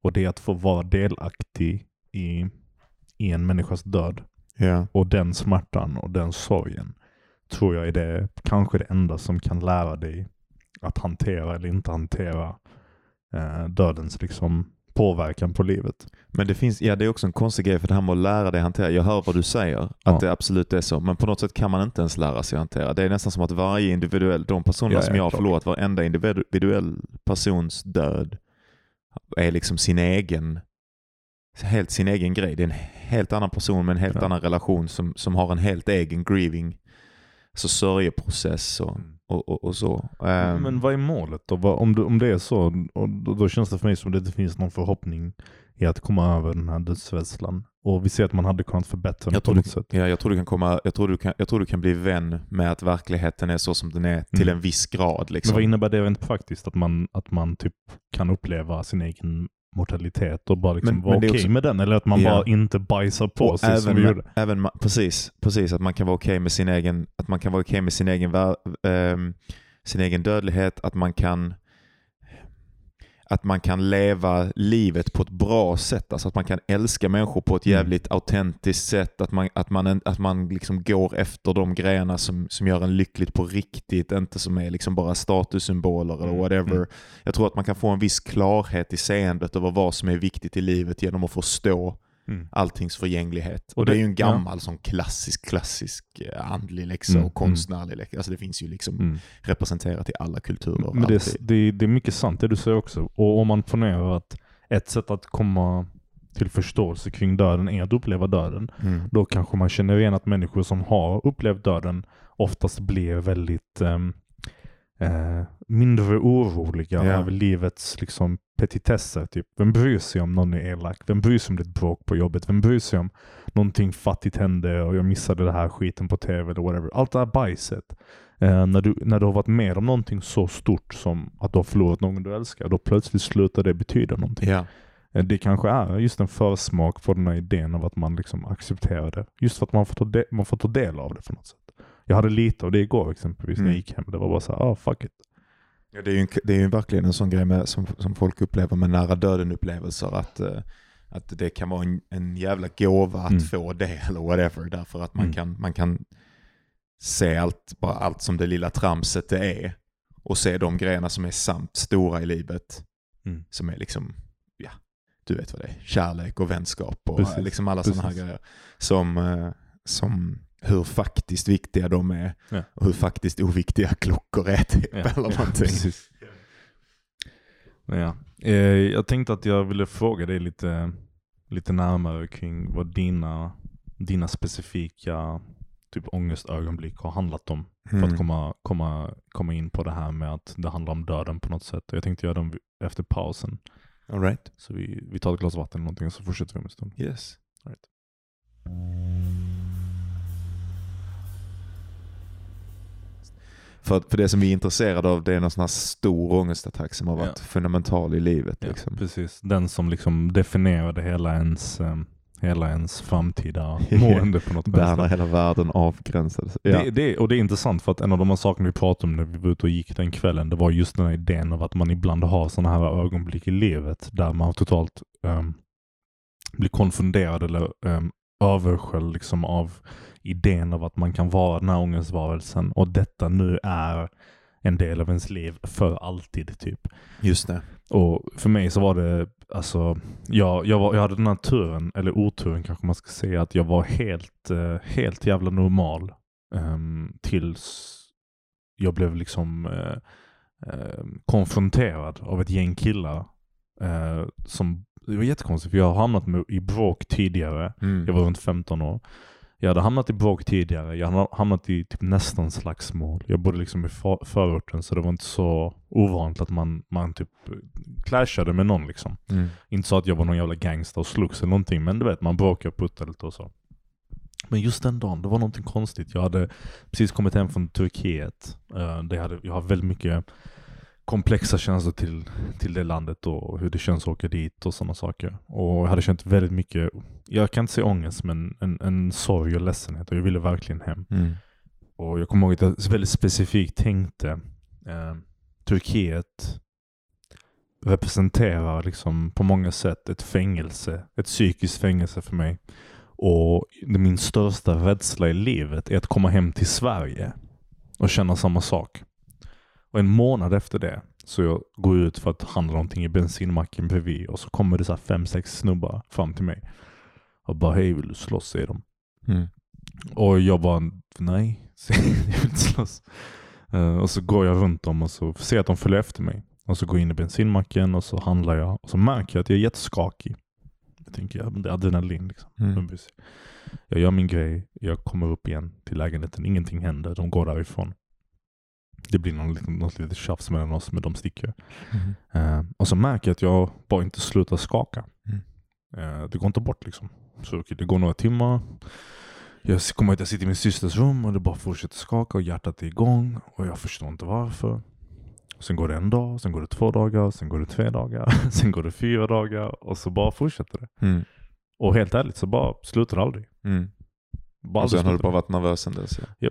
Och det är att få vara delaktig i, i en människas död. Ja. Och den smärtan och den sorgen tror jag är det kanske det enda som kan lära dig att hantera eller inte hantera eh, dödens liksom påverkan på livet. Men det finns, ja det är också en konstig grej för det här med att lära dig hantera. Jag hör vad du säger, att Ja. det absolut är så. Men på något sätt kan man inte ens lära sig hantera. Det är nästan som att varje individuell, de personerna Ja, som ja, jag har förlorat, varenda individuell persons död är liksom sin egen, helt sin egen grej. Det är en helt annan person med en helt Ja. annan relation som, som har en helt egen grieving, alltså sörjeprocess och, och, och, och så. Ehm, Men vad är målet då? Om, det, om det är så, och då, då känns det för mig som att det inte finns någon förhoppning i att komma över den här dödsrädslan. Och vi ser att man hade kunnat förbättra den på något du, sätt. ja, jag, tror du kan komma, jag, tror du kan, jag tror du kan bli vän med att verkligheten är så som den är till Mm. en viss grad. Men Liksom. vad innebär det rent praktiskt? Att man, att man typ kan uppleva sin egen mortalitet och bara liksom Men- vara okej också- med den? Eller att man Ja. bara inte bajsar på Och sig som även, vi med, gjorde? även precis, precis, att man kan vara okej med sin egen, att man kan vara okej med sin egen, ehm, sin egen dödlighet, att man kan att man kan leva livet på ett bra sätt, alltså att man kan älska människor på ett Mm. jävligt autentiskt sätt, att man, att man, att man liksom går efter de grejerna som, som gör en lyckligt på riktigt, inte som är liksom bara statussymboler eller Mm. whatever. Mm. Jag tror att man kan få en viss klarhet i seendet över vad som är viktigt i livet genom att förstå Mm. alltings förgänglighet. Och, Och det, det- är ju en gammal sån klassisk, klassisk eh, andlig läxa Mm, och konstnärlig läxa. Alltså det finns ju liksom Mm. representerat i alla kulturer. Men det, alltid. det, det är mycket sant det du säger också. Och om man ponerar att ett sätt att komma till förståelse kring döden är att uppleva döden. Mm. Då kanske man känner igen att människor som har upplevt döden oftast blir väldigt ehm, eh, mindre oroliga Ja. över livets liksom, petitesser. Typ. Vem bryr sig om någon är elak? Vem bryr sig om ett bråk på jobbet? Vem bryr sig om någonting fattigt hände och jag missade det här skiten på tv eller whatever. Allt det här bajset. Eh, när, du, när du har varit med om någonting så stort som att du har förlorat någon du älskar, då plötsligt slutar det betyda någonting. Eh, Det kanske är just en försmak på den här idén av att man liksom accepterar det. Just för att man får ta, de- man får ta del av det på något sätt. Jag hade lite av det igår exempelvis när Mm. jag gick hem. Det var bara så här, ah fuck it. Ja, det, är ju en, det är ju verkligen en sån grej med, som, som folk upplever med nära döden-upplevelser. Att, eh, att det kan vara en, en jävla gåva att Mm. få det eller whatever. Därför att man, Mm. kan, man kan se allt, bara allt som det lilla tramset det är. Och se de grejerna som är samt stora i livet. Mm. Som är liksom, ja, du vet vad det är. Kärlek och vänskap och Precis, eh, liksom alla sådana här precis. grejer. Som, eh, som hur faktiskt viktiga de är. Ja. Och hur faktiskt oviktiga klockor är typ. Ja, eller ja, någonting. precis. Ja. Eh, jag tänkte att jag ville fråga dig lite, lite närmare kring vad dina, dina specifika typ ångestögonblick har handlat om. För Mm. att komma, komma, komma in på det här med att det handlar om döden på något sätt. Jag tänkte göra dem efter pausen. All right. Så vi, vi tar ett glas vatten eller någonting och så fortsätter vi om en stund. Yes. Right. För, för det som vi är intresserade av det är någon sån här stor ångestattack som har varit Ja. fundamental i livet. Ja, Liksom. precis. Den som liksom definierade hela ens, um, hela ens framtida mående på något Där när vänster. hela världen avgränsades. Ja. Det, det, och det är intressant för att en av de här sakerna vi pratade om när vi var ute och gick den kvällen, det var just den här idén av att man ibland har sådana här ögonblick i livet där man totalt um, blir konfunderad eller um, översköljd liksom av idén av att man kan vara den här ångestvarelsen och detta nu är en del av ens liv för alltid typ. Just det. Och för mig så var det, alltså, jag, jag, var, jag hade den här turen, eller oturen kanske man ska säga, att jag var helt, eh, helt jävla normal um, tills jag blev liksom eh, eh, konfronterad av ett gäng killar. Eh, som, det var jättekonstigt för jag har hamnat i bråk tidigare. Mm. Jag var runt 15 år. Jag hade hamnat i bråk tidigare. Jag hade hamnat i typ nästan slagsmål. Jag bodde liksom i för- förorten så det var inte så ovanligt att man, man typ clashade med någon liksom. Mm. Inte så att jag var någon jävla gangster och slogs eller någonting, men du vet, man bråkade och puttade lite och så. Men just den dagen, det var någonting konstigt. Jag hade precis kommit hem från Turkiet. Uh, det hade, jag har väldigt mycket komplexa känslor till, till det landet och hur det känns att åka dit och sådana saker. Och jag hade känt väldigt mycket, jag kan inte säga ångest, men en, en sorg och ledsenhet och jag ville verkligen hem. Mm. Och jag kommer ihåg att jag väldigt specifikt tänkte eh, Turkiet representerar liksom på många sätt ett fängelse, ett psykiskt fängelse för mig. Och min största rädsla i livet är att komma hem till Sverige och känna samma sak. Och en månad efter det så jag går ut för att handla någonting i bensinmacken bredvid och så kommer det så här fem, sex snubbar fram till mig. Och bara hej vill du slåss säger de. Mm. Och jag bara, nej, jag vill inte slåss. Eh, och så går jag runt dem och så ser att de följer efter mig. Och så går jag in i bensinmacken och så handlar jag. Och så märker jag att jag är jätteskakig. Jag tänker, ja, men det är adrenalin liksom. Mm. Jag gör min grej, jag kommer upp igen till lägenheten. Ingenting händer, de går därifrån. Det blir någon, något litet tjafs mellan oss, men de sticker. Mm. Eh, och så märker jag att jag bara inte slutar skaka. Mm. Eh, det går inte bort liksom. Så okej, det går några timmar. Jag kommer att jag sitter i min systers rum och det bara fortsätter skaka och hjärtat är igång. Och jag förstår inte varför. Sen går det en dag, sen går det två dagar, sen går det tre dagar, sen går det fyra dagar och så bara fortsätter det. Mm. Och helt ärligt så bara slutar det aldrig. Mm. Bara Och sen har du bara varit nervös sen dess. Ja. det.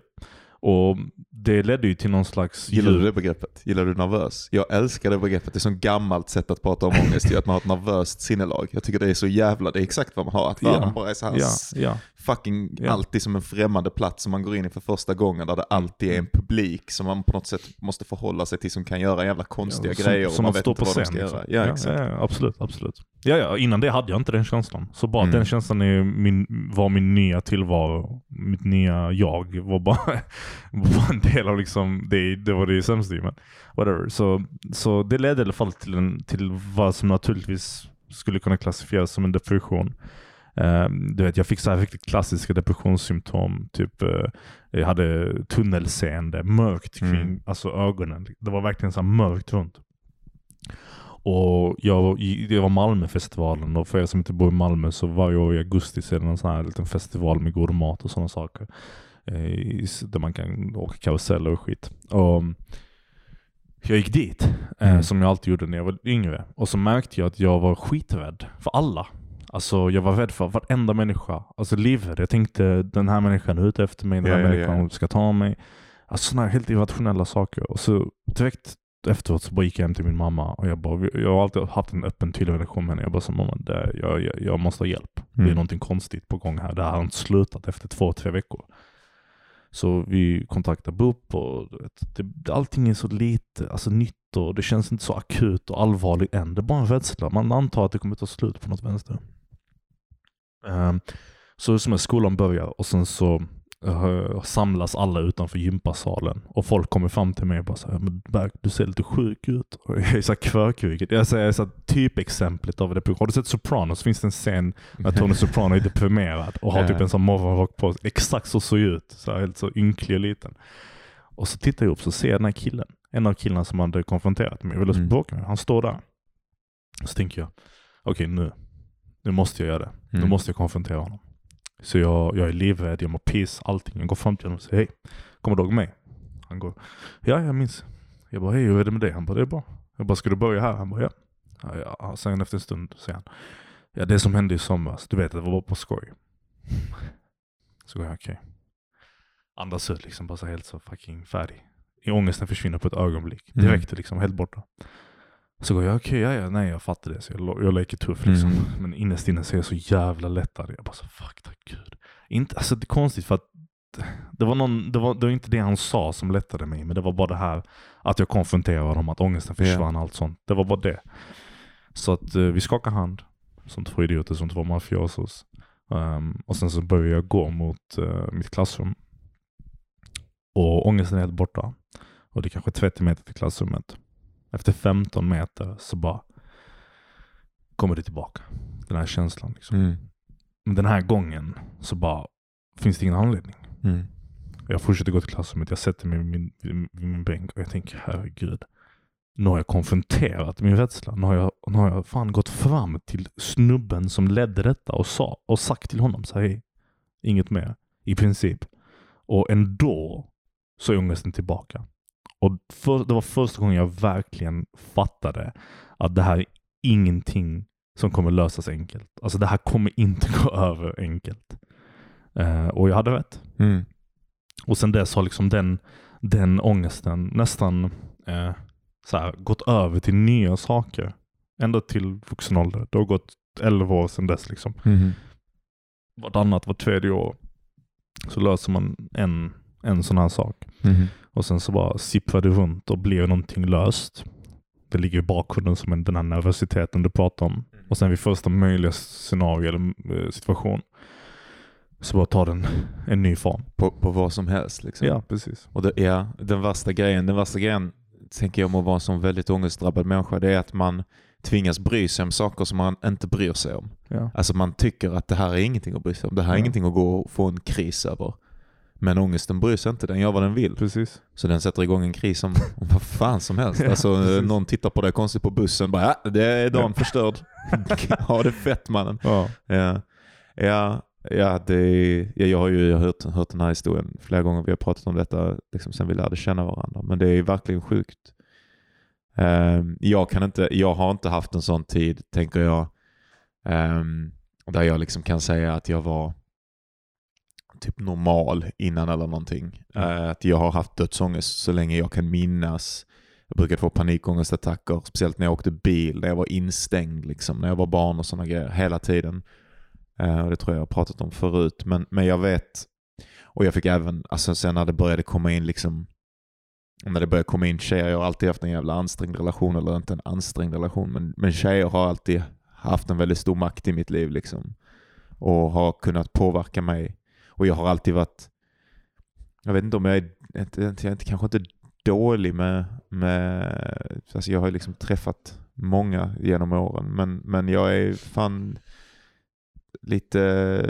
Och det ledde ju till någon slags... Gillar du det begreppet? Gillar du nervös? Jag älskar det begreppet. Det är så gammalt sätt att prata om ångest, att man har ett nervöst sinnelag. Jag tycker det är så jävla, det är exakt vad man har. Att Ja. bara är så här Ja, ja. Fucking Ja. alltid som en främmande plats som man går in i för första gången där det alltid är en publik som man på något sätt måste förhålla sig till som kan göra jävla konstiga Ja, grejer och som man att vet stå inte de scen. ska liksom. göra. Ja, exakt. Ja, ja, absolut, absolut. Ja, ja, innan det hade jag inte den känslan. Så bara Mm. den känslan är min, var min nya tillvaro. Mitt nya jag var bara, var en del av liksom, det, det var det sämsta men whatever. Så, så det ledde i alla fall till, en, till vad som naturligtvis skulle kunna klassifieras som en depression. Ehm, du vet, jag fick så här riktigt klassiska depressionssymptom. Typ, eh, jag hade tunnelseende, mörkt kring Mm. alltså ögonen. Det var verkligen så mörkt runt. Och jag, det var Malmöfestivalen och för er som inte bor i Malmö så varje år i augusti så är det en sån här liten festival med god mat och sådana saker. Eh, där man kan åka karuseller och skit. Och jag gick dit, eh, Mm. som jag alltid gjorde när jag var yngre. Och så märkte jag att jag var skiträdd för alla. Alltså jag var rädd för varenda människa. Alltså livrädd. Jag tänkte den här människan är ute efter mig, den här Ja, människan ja. ska ta mig. Alltså sådana helt irrationella saker. Och så direkt efteråt så bara gick jag hem till min mamma och jag bara, jag har alltid haft en öppen tydlig relation med henne. Jag bara sa mamma, det, jag, jag, jag måste ha hjälp. Det är Mm. någonting konstigt på gång här. Det här har inte slutat efter två, tre veckor. Så vi kontaktade BUP och det, allting är så lite alltså, nytt och det känns inte så akut och allvarligt än. Det är bara en rädsla. Man antar att det kommer ta slut på något vänster. Ehm, så som är skolan börjar och sen så eh, samlas alla utanför gympasalen och folk kommer fram till mig och bara såhär, men Berg, du ser lite sjuk ut. Och jag är såhär kvörkryggad. Jag säger så här, typexemplet av det. Har du sett Sopranos? Finns det en scen när Tony Soprano är deprimerad och har typ en sån morgonrock på sig. Exakt så såg jag ut. Så här, helt så ynklig och liten. Och så tittar jag upp så ser jag den här killen. En av killarna som hade konfronterat mig. Jag ville Mm. bråka med. Han står där. Så tänker jag, okej nu. Nu måste jag göra det. Nu Mm. måste jag konfrontera honom. Så jag, jag är livrädd, jag mår piss, allting. Jag går fram till honom och säger hej, kommer du ihåg mig? Han går, ja jag minns. Jag bara, hej hur är det med dig? Han bara, det är bra. Jag bara, ska du börja här? Han bara, ja. ja, ja. Sen efter en stund säger han, Ja, det som hände i somras, du vet, det var bara på skoj. Så går jag, okej. Andas ut liksom, bara så helt så fucking färdig. I ångesten försvinner på ett ögonblick. Mm. Direkt liksom, helt borta. Så går jag, okej, ja, ja, nej jag fattar det. Så jag, jag leker tuff liksom. Mm. Men innerst inne så är jag så jävla lättad. Jag bara så, fuck tack gud. Inte, alltså det är konstigt för att det var, någon, det, var, det var inte det han sa som lättade mig, men det var bara det här att jag konfronterade honom, att ångesten försvann och allt sånt. Det var bara det. Så att eh, vi skakar hand, som två idioter, som två mafiosos. Ehm, och sen så började jag gå mot eh, mitt klassrum. Och ångesten är helt borta. Och det är kanske 30 meter till klassrummet. Efter 15 meter så bara kommer det tillbaka. Den här känslan. Liksom. Mm. Men den här gången så bara finns det ingen anledning. Mm. Jag fortsätter gå till klassrummet, jag sätter mig vid min, vid min bänk och jag tänker herregud. Nu har jag konfronterat min rädsla. Nu har jag, nu har jag fan gått fram till snubben som ledde detta och, sa, och sagt till honom så hej, inget mer. I princip. Och ändå så är ångesten tillbaka. Och för, det var första gången jag verkligen fattade att det här är ingenting som kommer lösas enkelt. Alltså det här kommer inte gå över enkelt. Eh, och jag hade rätt. Mm. Och sen dess har liksom den, den ångesten nästan eh, så här, gått över till nya saker. Ända till vuxen ålder. Det har gått 11 år sedan dess. Liksom. Mm. Vartannat, var tredje år så löser man en, en sån här sak. Mm. Och sen så bara sipprar det runt och blir någonting löst. Det ligger i bakgrunden som en, den här nervositeten du pratar om. Och sen vid första möjliga scenario eller eh, situation så bara tar den en ny form. På, på vad som helst liksom. Ja, precis. Och det, ja, den värsta grejen, den värsta grejen tänker jag om att vara en sån väldigt ångestdrabbad människa, det är att man tvingas bry sig om saker som man inte bryr sig om. Ja. Alltså man tycker att det här är ingenting att bry sig om. Det här är Ja. ingenting att gå och få en kris över. Men ångesten bryr sig inte, den gör vad den vill. Precis. Så den sätter igång en kris om, om vad fan som helst. Ja, Alltså precis. någon tittar på dig konstigt på bussen, bara ja, det är dagen förstörd. ha det fett mannen. Ja. Ja, ja, ja, det, ja jag har ju hört, hört den här historien flera gånger. Vi har pratat om detta liksom, sen vi lärde känna varandra. Men det är verkligen sjukt. Ehm, jag, kan inte, jag har inte haft en sån tid, tänker jag, ehm, där jag liksom kan säga att jag var typ normal innan eller någonting. Eh, att jag har haft dödsångest så länge jag kan minnas. Jag brukade få panikångestattacker, speciellt när jag åkte bil, när jag var instängd, liksom, när jag var barn och sådana grejer, hela tiden. Eh, och det tror jag jag har pratat om förut. Men, men jag vet, och jag fick även, alltså sen när det började komma in liksom, när det började komma in tjejer, jag har alltid haft en jävla ansträngd relation, eller inte en ansträngd relation, men, men tjejer har alltid haft en väldigt stor makt i mitt liv liksom. Och har kunnat påverka mig. Och jag har alltid varit, jag vet inte om jag är, jag är kanske inte dålig med, med alltså jag har liksom träffat många genom åren, men, men jag är fan lite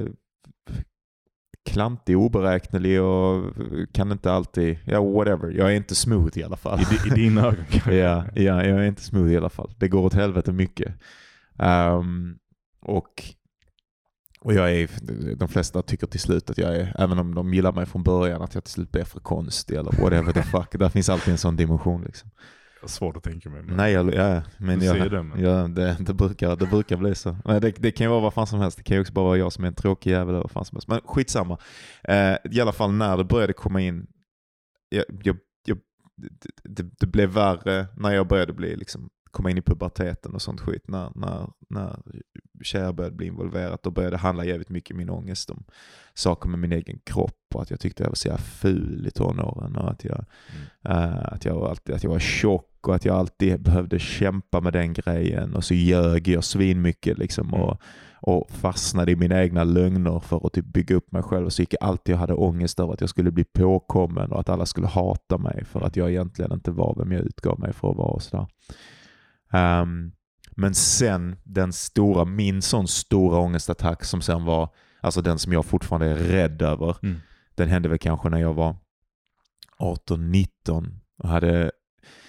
klantig, oberäknelig och kan inte alltid, ja whatever. Jag är inte smooth i alla fall. I, I dina ögon kanske. ja, ja, jag är inte smooth i alla fall. Det går åt helvete mycket. Ehm, och, och jag är, de flesta tycker till slut att jag är, även om de gillar mig från början, att jag till slut blir för konstig eller whatever the fuck. Där finns alltid en sån dimension liksom. Svårt att tänka mig. men- Nej, jag, ja, men Du jag, det, men- ja, det, det, brukar, det brukar bli så. Men det, det kan ju vara vad fan som helst. Det kan ju också bara vara jag som är en tråkig jävel eller vad fan som helst. Men skitsamma. Eh, I alla fall när det började komma in, jag, jag, jag, det, det, det blev värre när jag började bli liksom, komma in i puberteten och sånt skit. När, när, när tjejer började bli involverat, då började det handla jävligt mycket min ångest om saker med min egen kropp och att jag tyckte jag var så jävla ful i tonåren och att jag, eh, att jag, var alltid, att jag var tjock och att jag alltid behövde kämpa med den grejen och så ljög jag svinmycket liksom och, och fastnade i mina egna lögner för att typ bygga upp mig själv och så gick jag alltid och hade ångest över att jag skulle bli påkommen och att alla skulle hata mig för att jag egentligen inte var vem jag utgav mig för att vara och sådär. Ehm, men sen den stora, min sån stora ångestattack som sen var, alltså den som jag fortfarande är rädd över, Mm. den hände väl kanske när jag var 18-19 och hade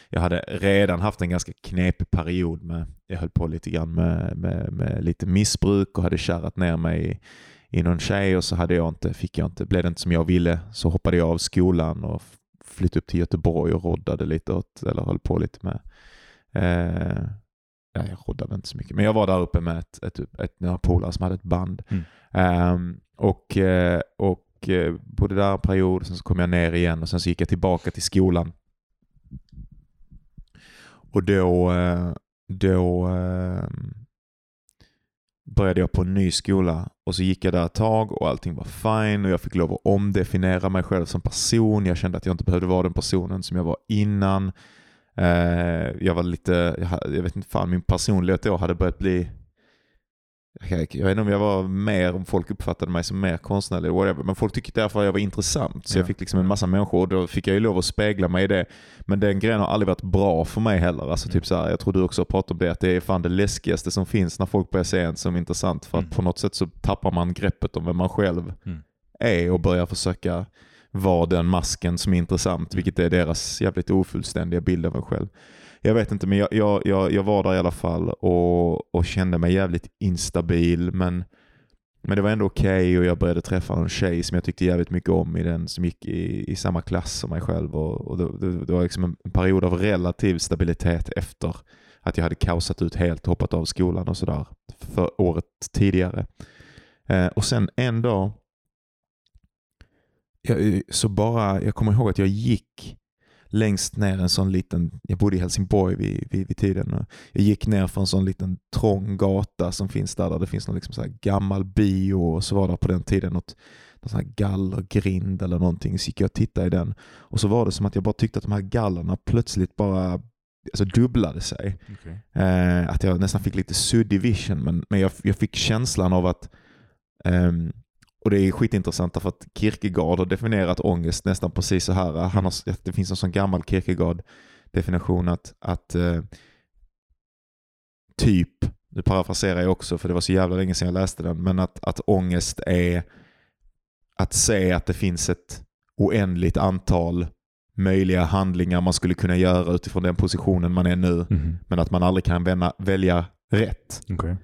jag hade redan haft en ganska knepig period med, jag höll på lite grann med, med, med lite missbruk och hade kärrat ner mig i, i någon tjej och så hade jag inte, fick jag inte, blev det inte som jag ville så hoppade jag av skolan och flyttade upp till Göteborg och roddade lite åt, eller höll på lite med eh, ja, jag roddade inte så mycket, men jag var där uppe med ett, ett, ett, ett några polare som hade ett band. Mm. Ehm, och, eh, och eh, bodde där en period, sen så kom jag ner igen och sen så gick jag tillbaka till skolan. Och då, eh, då eh, började jag på en ny skola och så gick jag där ett tag och allting var fine och jag fick lov att omdefiniera mig själv som person. Jag kände att jag inte behövde vara den personen som jag var innan. Eh, jag var lite, jag, vet inte fan, min personlighet då hade börjat bli jag, vet inte om jag var mer, om folk uppfattade mig som mer konstnärlig whatever, men folk tyckte därför att jag var intressant. Så Ja. jag fick liksom en massa människor och då fick jag ju lov att spegla mig i det. Men den grejen har aldrig varit bra för mig heller. Alltså typ så här, jag tror du också har pratat om det, att det är fan det läskigaste som finns när folk börjar se en som intressant. För att Mm. på något sätt så tappar man greppet om vem man själv Mm. är och börjar försöka vara den masken som är intressant, Mm. vilket är deras jävligt ofullständiga bild av en själv. Jag vet inte, men jag, jag, jag, jag var där i alla fall och, och kände mig jävligt instabil. Men, men det var ändå okej och jag började träffa en tjej som jag tyckte jävligt mycket om i den som gick i, i samma klass som mig själv. Och, och det, det, det var liksom en period av relativ stabilitet efter att jag hade kaosat ut helt, hoppat av skolan och sådär för året tidigare. Eh, och sen en dag jag, så bara, jag kommer ihåg att jag gick längst ner en sån liten, jag bodde i Helsingborg vid, vid, vid tiden. och Jag gick ner för en sån liten trång gata som finns där, där det finns någon liksom så här gammal bio och så var det på den tiden något, någon sån här gallergrind eller någonting. Så gick jag och tittade i den och så var det som att jag bara tyckte att de här gallerna plötsligt bara alltså, dubblade sig. Eh, att jag nästan fick lite suddig vision men, men jag, jag fick känslan av att ehm, och det är skitintressant för att Kierkegaard har definierat ångest nästan precis så här. Han har, det finns en sån gammal Kierkegaard-definition att, att eh, typ, nu parafraserar jag också för det var så jävla länge sedan jag läste den, men att, att ångest är att se att det finns ett oändligt antal möjliga handlingar man skulle kunna göra utifrån den positionen man är nu, Mhm. men att man aldrig kan vända, välja rätt. Okej.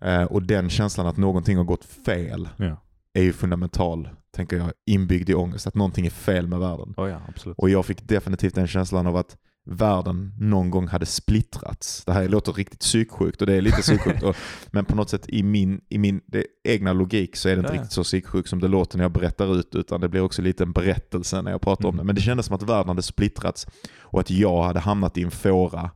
Eh, och den känslan att någonting har gått fel Ja. Är ju fundamental, tänker jag, inbyggd i ångest. Att någonting är fel med världen. Oh, ja. Och jag fick definitivt den känslan av att världen någon gång hade splittrats. Det här låter riktigt psyksjukt och det är lite psyksjukt. och, men på något sätt i min, i min egna logik så är det inte Ja, riktigt så psyksjukt som det låter när jag berättar ut. Utan det blir också lite en berättelse när jag pratar om Mm. det. Men det kändes som att världen hade splittrats och att jag hade hamnat i en fåra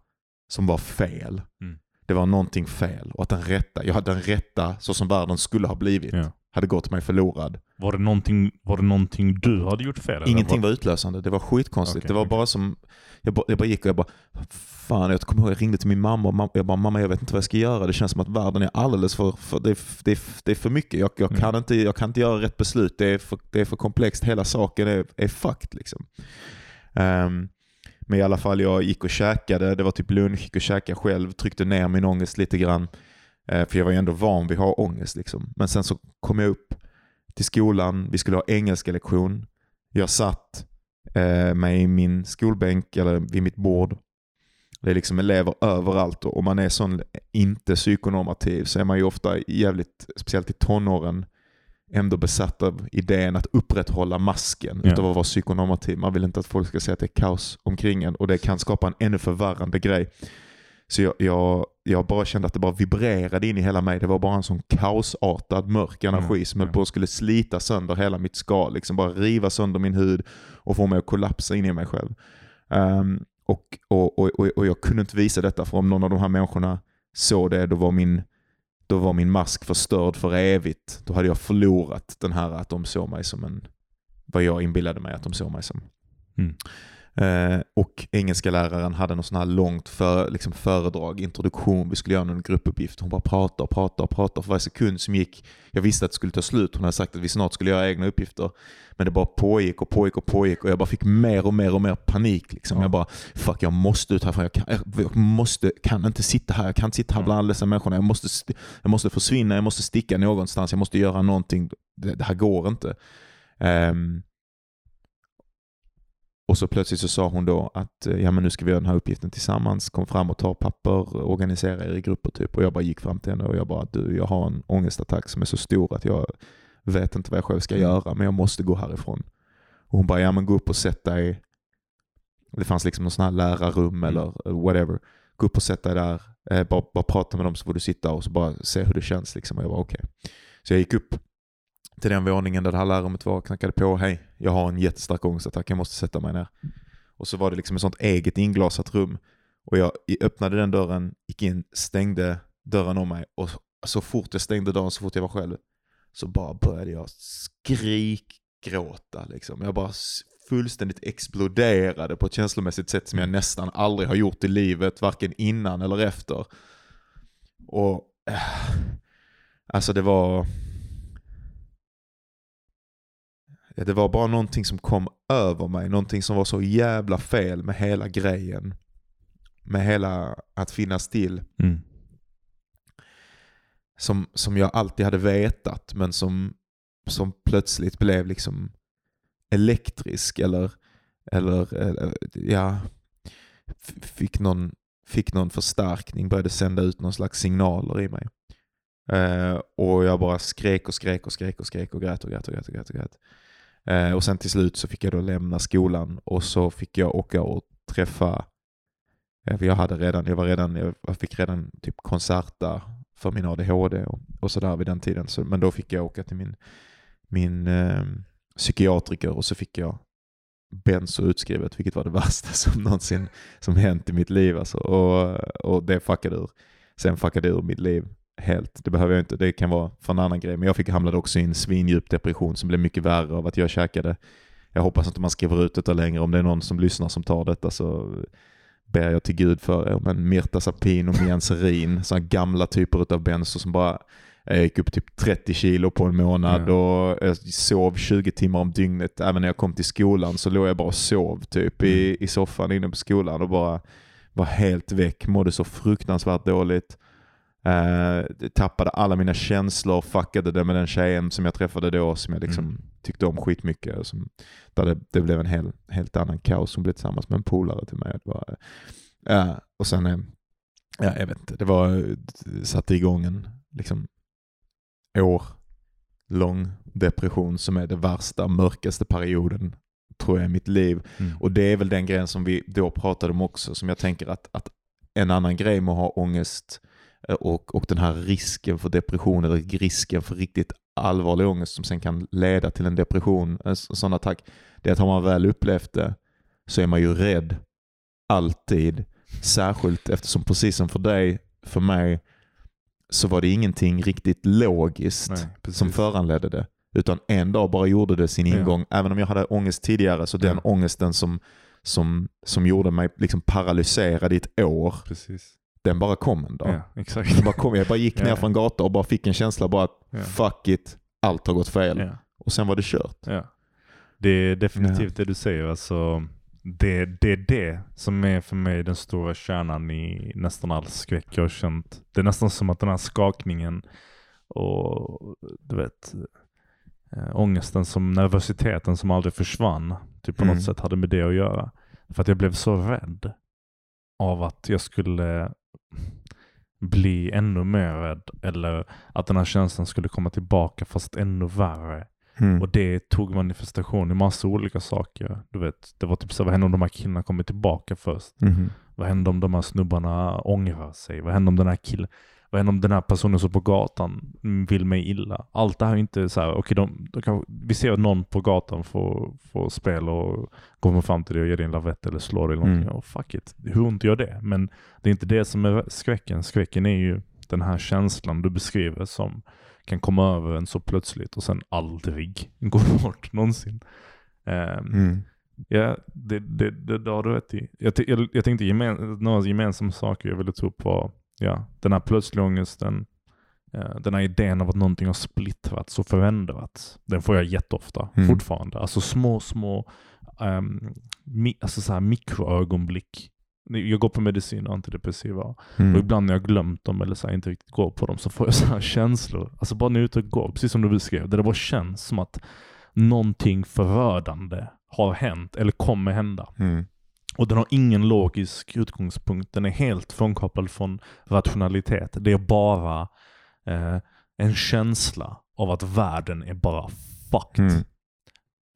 som var fel. Mm. Det var någonting fel och att den rätta, jag hade den rätta så som världen skulle ha blivit, Ja. Hade gått mig förlorad. Var, det någonting, var det någonting du hade gjort fel? eller Ingenting var... utlösande. Det var skitkonstigt. Okej, det var okej. bara som... Jag bara, jag bara gick och jag bara... Fan, jag kommer ihåg jag ringde till min mamma och mamma, jag bara mamma jag vet inte vad jag ska göra. Det känns som att världen är alldeles för... för det, är, det, det är för mycket. Jag, jag, Mm. kan inte, jag kan inte göra rätt beslut. Det är för, det är för komplext. Hela saken är, är fucked liksom. Ehm, men i alla fall, jag gick och käkade. Det var typ lunch. Gick och käkade själv. Tryckte ner min ångest lite grann. Eh, för jag var ju ändå van vid att ha ångest. Liksom. Men sen så kom jag upp till skolan. Vi skulle ha engelska lektion. Jag satt eh, mig i min skolbänk eller vid mitt bord. Det är liksom elever överallt och om man är sån inte psykonormativ så är man ju ofta jävligt, speciellt i tonåren, ändå besatt av idén att upprätthålla masken Ja. utav att vara psykonormativ. Man vill inte att folk ska säga att det är kaos omkring en och det kan skapa en ännu förvärrande grej. Så jag, jag, jag bara kände att det bara vibrerade in i hela mig. Det var bara en sån kaosartad mörk energi Mm, som höll ja. på att skulle slita sönder hela mitt skal. Liksom bara riva sönder min hud och få mig att kollapsa in i mig själv. Och, och, och, och, och jag kunde inte visa detta för om någon av de här människorna såg det då var min, då var min mask förstörd för evigt. Då hade jag förlorat den här att de såg mig som en, vad jag inbillade mig att de såg mig som. Mm. Eh, och engelska läraren hade något sån här långt för, liksom föredrag, introduktion, vi skulle göra någon gruppuppgift. Hon bara pratade och pratade och pratade för varje sekund som gick. Jag visste att det skulle ta slut. Hon hade sagt att vi snart skulle göra egna uppgifter. Men det bara pågick och pågick och pågick och jag bara fick mer och mer och mer panik. Liksom. Ja. Jag bara, fuck jag måste ut härifrån. Jag kan, jag, måste, kan inte sitta här. Jag kan inte sitta här bland alla dessa människorna. Jag måste, st- jag måste försvinna, jag måste sticka någonstans. Jag måste göra någonting. Det, det här går inte. Ehm, och så plötsligt så sa hon då att eh, ja, men nu ska vi göra den här uppgiften tillsammans. Kom fram och ta papper, organisera er i grupper typ. Och jag bara gick fram till henne och jag bara du, jag har en ångestattack som är så stor att jag vet inte vad jag själv ska Mm. göra men jag måste gå härifrån. Och hon bara ja men gå upp och sätt dig. Det fanns liksom någon sån här lärarrum Mm. eller whatever. Gå upp och sätt dig där Eh, bara, bara prata med dem så får du sitta och så bara se hur det känns. Liksom. Och jag var okej. Så jag gick upp till den våningen där det här lärarrummet var, och knackade på. Hej, jag har en jättestark ångestattack, jag måste sätta mig ner. Och så var det liksom ett sånt eget inglasat rum. Och jag öppnade den dörren, gick in, stängde dörren om mig och så fort jag stängde dörren, så fort jag var själv, så bara började jag skrikgråta. Liksom. Jag bara fullständigt exploderade på ett känslomässigt sätt som jag nästan aldrig har gjort i livet, varken innan eller efter. Och eh, Alltså det var... Det var bara någonting som kom över mig, någonting som var så jävla fel med hela grejen. Med hela att finnas till. Mm. Som, som jag alltid hade vetat men som, som plötsligt blev liksom elektrisk eller, eller, eller ja, fick någon, fick någon förstärkning, började sända ut någon slags signaler i mig. Uh, och jag bara skrek och skrek och skrek och skrek och grät och grät och grät. Och, grät och, grät. Eh, och sen till slut så fick jag då lämna skolan och så fick jag åka och träffa, för jag hade redan, jag var redan, jag fick redan typ konserta för min ADHD och, och sådär vid den tiden. Så, men då fick jag åka till min, min ehm, psykiatriker och så fick jag benzo utskrivet, vilket var det värsta som någonsin som hänt i mitt liv. Alltså. Och, och det fuckade ur. Sen fuckade det ur mitt liv helt. Det behöver jag inte, det kan vara för en annan grej. Men jag fick hamnade också i en svindjup depression som blev mycket värre av att jag käkade. Jag hoppas inte man skriver ut detta längre. Om det är någon som lyssnar som tar detta så ber jag till gud för er. Men Mirtazapin och Mianserin, sådana gamla typer av benzo som bara jag gick upp typ 30 kilo på en månad och jag sov 20 timmar om dygnet. Även när jag kom till skolan så låg jag bara och sov typ mm. i, i soffan inne på skolan och bara var helt väck. Mådde så fruktansvärt dåligt. Uh, tappade alla mina känslor, fuckade det med den tjejen som jag träffade då som jag liksom mm. tyckte om skitmycket. Som, där det, det, blev en hel, helt annan kaos. Hon blev tillsammans med en polare till mig. Var, uh, och sen, uh, ja, jag vet inte, det var, satte igång en liksom, år lång depression som är det värsta, mörkaste perioden tror jag i mitt liv. Mm. Och det är väl den grejen som vi då pratade om också, som jag tänker att, att en annan grej med att ha ångest Eh, och, och den här risken för depression eller risken för riktigt allvarlig ångest som sen kan leda till en depression, en sån attack, det är att har man väl upplevt det så är man ju rädd. Alltid. Särskilt eftersom precis som för dig, för mig, så var det ingenting riktigt logiskt Nej, som föranledde det. Utan en dag bara gjorde det sin ingång. Ja. Även om jag hade ångest tidigare, så den ja. ångesten som, som, som gjorde mig liksom paralyserad i ett år, precis den bara kom en dag. Ja, exakt. Den bara kom. Jag bara gick ner ja. från gatan och bara fick en känsla bara att ja. fuck it, allt har gått fel. Ja. Och sen var det kört. Ja. Det är definitivt det du säger. Alltså, det, det är det som är för mig den stora kärnan i nästan all skräck jag har känt. Det är nästan som att den här skakningen och du vet äh, ångesten, som nervositeten som aldrig försvann, typ på mm. något sätt hade med det att göra. För att jag blev så rädd av att jag skulle bli ännu mer rädd eller att den här känslan skulle komma tillbaka fast ännu värre. Mm. Och det tog manifestation i massa olika saker. Du vet, det var typ så vad händer om de här killarna kommer tillbaka först? Mm. Vad händer om de här snubbarna ångrar sig? Vad händer om den här killen vad händer om den här personen som på gatan vill mig illa? Allt det här är inte så här, okej, okay, de, de kan, vi ser att någon på gatan får, får spel och kommer fram till dig och ger dig en lavett eller slår dig eller någonting. Mm. Och fuck it, hur ont gör det? Men det är inte det som är skräcken. Skräcken är ju den här känslan du beskriver som kan komma över en så plötsligt och sen aldrig gå bort någonsin. Um, mm. Ja, det, det, det, det har du rätt i. Jag, jag, jag tänkte gemen, några gemensamma saker jag ville ta upp var ja, den här plötsliga ångesten, den här idén av att någonting har splittrats och förändrats. Den får jag jätteofta mm. fortfarande. Alltså små, små um, mi, alltså så här mikroögonblick. Jag går på medicin och antidepressiva. Mm. Och ibland när jag glömt dem eller så inte riktigt går på dem så får jag så här känslor. Alltså bara när jag är ute och går, precis som du beskrev. Där det bara känns som att någonting förödande har hänt eller kommer hända. Mm. Och den har ingen logisk utgångspunkt. Den är helt frånkopplad från rationalitet. Det är bara eh, en känsla av att världen är bara fucked. Mm.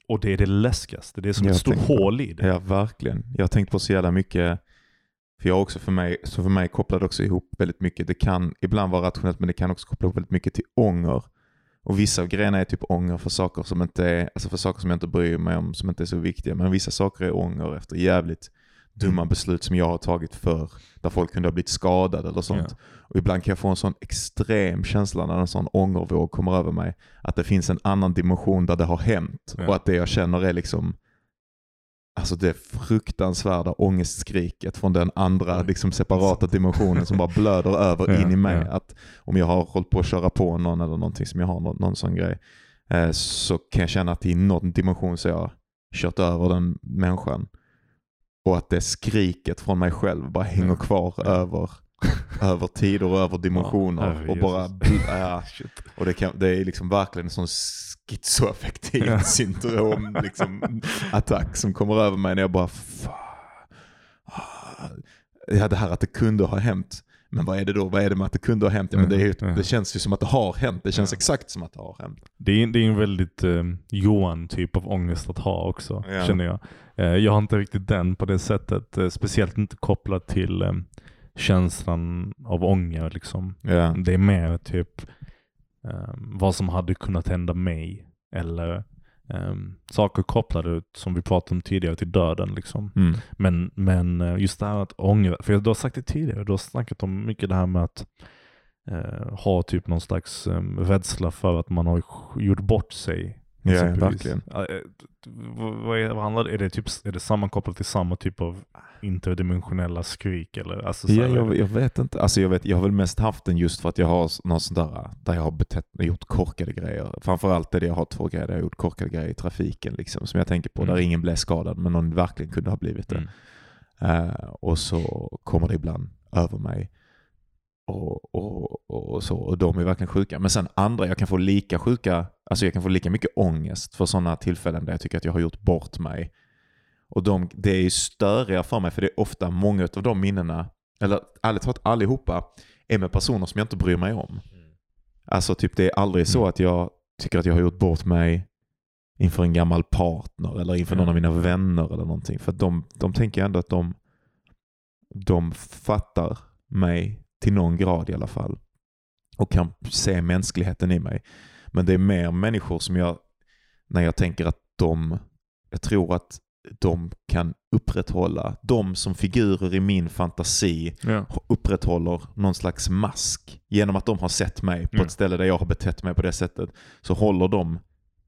Och det är det läskigaste. Det är som jag ett stort hål i det. Ja, verkligen. Jag har tänkt på så jävla mycket För jag också för mig, så för mig kopplar det också ihop väldigt mycket. Det kan ibland vara rationellt men det kan också koppla ihop väldigt mycket till ånger. Och vissa av grejerna är typ ånger för saker som inte är, alltså för saker som jag inte bryr mig om, som inte är så viktiga. Men vissa saker är ånger efter jävligt dumma beslut som jag har tagit för där folk kunde ha blivit skadade eller sånt. Ja. Och ibland kan jag få en sån extrem känsla när en sån ångervåg kommer över mig. Att det finns en annan dimension där det har hänt. Ja. Och att det jag känner är liksom Alltså det fruktansvärda ångestskriket från den andra Mm. liksom separata dimensionen som bara blöder över Ja, in i mig. ja. Att om jag har hållit på att köra på någon eller någonting som jag har någon, någon sån grej. Eh, så kan jag känna att i någon dimension så har jag kört över den människan. Och att det skriket från mig själv bara hänger Ja. kvar Ja. över, över tider och över dimensioner. herre och bara, ja, och det, kan, det är liksom verkligen en sån schizoaffektiv Ja. syndrom, liksom, attack som kommer över mig när jag bara "Fan, ah." Ja, det här att det kunde ha hänt. Men vad är det då? Vad är det med att det kunde ha hänt? Ja, men det, är, Ja. det känns ju som att det har hänt. Det känns Ja. exakt som att det har hänt. Det är, det är en väldigt eh, Johan-typ av ångest att ha också, Ja. känner jag. Eh, jag har inte riktigt den på det sättet. Eh, speciellt inte kopplat till eh, känslan av ånger. Liksom. Det är mer typ eh, vad som hade kunnat hända mig. Eller eh, saker kopplade, som vi pratade om tidigare, till döden. Liksom. Mm. Men, men eh, just det här att ångra, för du har sagt det tidigare, du har snackat om mycket det här med att eh, ha typ någon slags eh, rädsla för att man har gjort bort sig. Ja, exempelvis. verkligen. Eh, vad, vad, är, vad handlar det är det? Typ, är det sammankopplat till samma typ av interdimensionella skrik? Eller? Alltså, så Ja, jag, jag vet inte. Alltså jag, vet, jag har väl mest haft den just för att jag har någon sån där, där jag har betett, gjort korkade grejer. Framförallt är det jag har två grejer där jag har gjort korkade grejer i trafiken. Liksom, som jag tänker på, Mm. där ingen blev skadad men någon verkligen kunde ha blivit det. Mm. Eh, och så kommer det ibland över mig. Och, och, och, och så. Och de är verkligen sjuka. Men sen andra, jag kan få lika sjuka, alltså jag kan få lika mycket ångest för sådana tillfällen där jag tycker att jag har gjort bort mig. Och de, det är ju störiga för mig för det är ofta många av de minnena, eller ärligt talat allihopa, är med personer som jag inte bryr mig om. Alltså typ det är aldrig så Mm. att jag tycker att jag har gjort bort mig inför en gammal partner eller inför någon av mina vänner eller någonting. För de, de tänker ändå att de, de fattar mig till någon grad i alla fall. Och kan se mänskligheten i mig. Men det är mer människor som jag, när jag tänker att de, jag tror att de kan upprätthålla, de som figurer i min fantasi Ja. upprätthåller någon slags mask. Genom att de har sett mig på Ja. ett ställe där jag har betett mig på det sättet. Så håller de,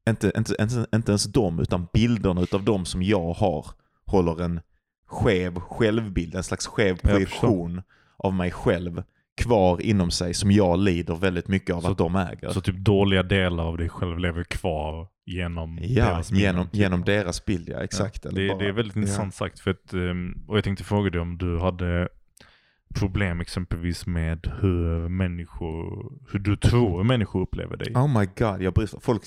inte, inte, inte, inte ens de, utan bilderna utav de som jag har, håller en skev självbild, en slags skev projektion av mig själv kvar inom sig som jag lider väldigt mycket av Så- att de äger. Så typ dåliga delar av dig själv lever kvar genom ja, deras minnen, genom, typ. genom deras bild, ja exakt. Ja, det, bara- det är väldigt intressant sagt. För att, ehm, och jag tänkte fråga dig om du hade problem exempelvis med hur människor, hur du tror människor upplever dig. Oh my god, jag bryr folk,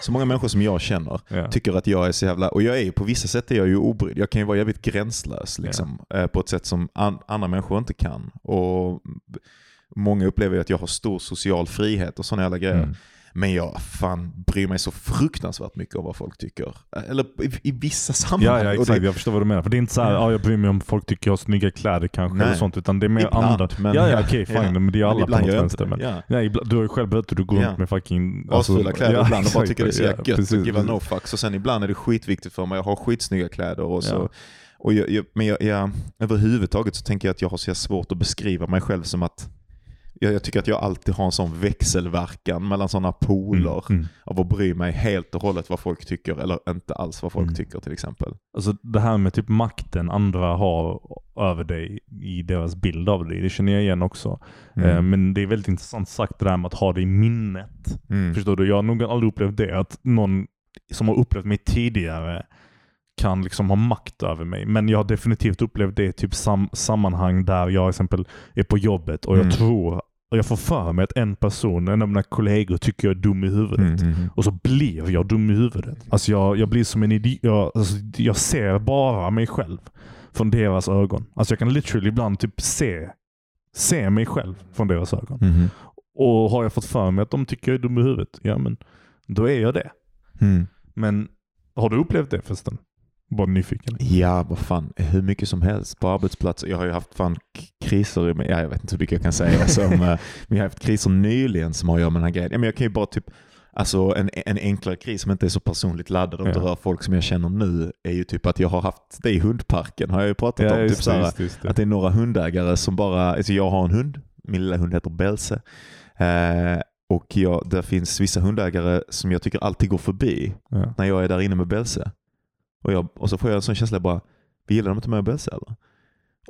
så många människor som jag känner Ja. tycker att jag är så jävla, och jag är ju på vissa sätt är jag ju obrydd. Jag kan ju vara jävligt gränslös liksom, eh, på ett sätt som an, andra människor inte kan. Och Många upplever ju att jag har stor social frihet och sådana jävla grejer. Mm. Men jag fan bryr mig så fruktansvärt mycket om vad folk tycker. Eller i, i vissa Ja, sammanhang. ja Och exakt. det, Jag förstår vad du menar. För det är inte så här, Ja. ja. jag bryr mig om folk tycker jag har snygga kläder kanske Nej. eller sånt. Utan det är mer Ibland, andra. men- ja, ja ja, okej fine. ja. Men det är alla på något jag vänster. Men. Ja. nej, ibland, du har ju själv berättat att du går Ja. runt med fucking... Asfulla kläder ja, ibland och bara tycker det är så Ja, jävla gött precis. och give no fucks. Och sen ibland är det skitviktigt för mig att ha skitsnygga kläder. Och så. Ja. Och jag, jag, men jag, jag, överhuvudtaget så tänker jag att jag har så svårt att beskriva mig själv som att jag, jag tycker att jag alltid har en sån växelverkan mellan sådana poler Mm, mm. av att bry mig helt och hållet vad folk tycker eller inte alls vad folk Mm. tycker till exempel. Alltså det här med typ makten andra har över dig i deras bild av dig, det känner jag igen också. Eh, Men det är väldigt intressant sagt det där med att ha det i minnet. Mm. Förstår du? Jag har nog aldrig upplevt det, att någon som har upplevt mig tidigare kan liksom ha makt över mig. Men jag har definitivt upplevt det i typ sam sammanhang där jag exempel är på jobbet och jag Mm. tror, och jag får för mig att en person, en av mina kollegor tycker jag är dum i huvudet. Mm, mm, Och så blir jag dum i huvudet. Alltså jag, jag blir som en idiot. Jag, alltså jag ser bara mig själv från deras ögon. Alltså jag kan literally ibland typ se, se mig själv från deras ögon. mm. Och har jag fått för mig att de tycker jag är dum i huvudet, ja men då är jag det. Mm. Men har du upplevt det förresten? Bara nyfiken. Ja, vad fan. Hur mycket som helst på arbetsplatser. Jag har ju haft fan kriser, ja, jag vet inte hur mycket jag kan säga. Som, eh, men jag har haft kriser nyligen som har att göra med den här grejen. Ja, men jag kan ju bara typ, alltså en, en enklare kris som inte är så personligt laddad och Ja. rör folk som jag känner nu är ju typ att jag har haft det i hundparken. Har jag ju pratat om. Typ just så det, här, just just det. Att det är några hundägare som bara, alltså jag har en hund, min lilla hund heter Belse. Eh, och jag, där finns vissa hundägare som jag tycker alltid går förbi Ja. när jag är där inne med Belse. Och, jag, och så får jag en sån känsla bara, vi gillar de inte och Belse eller?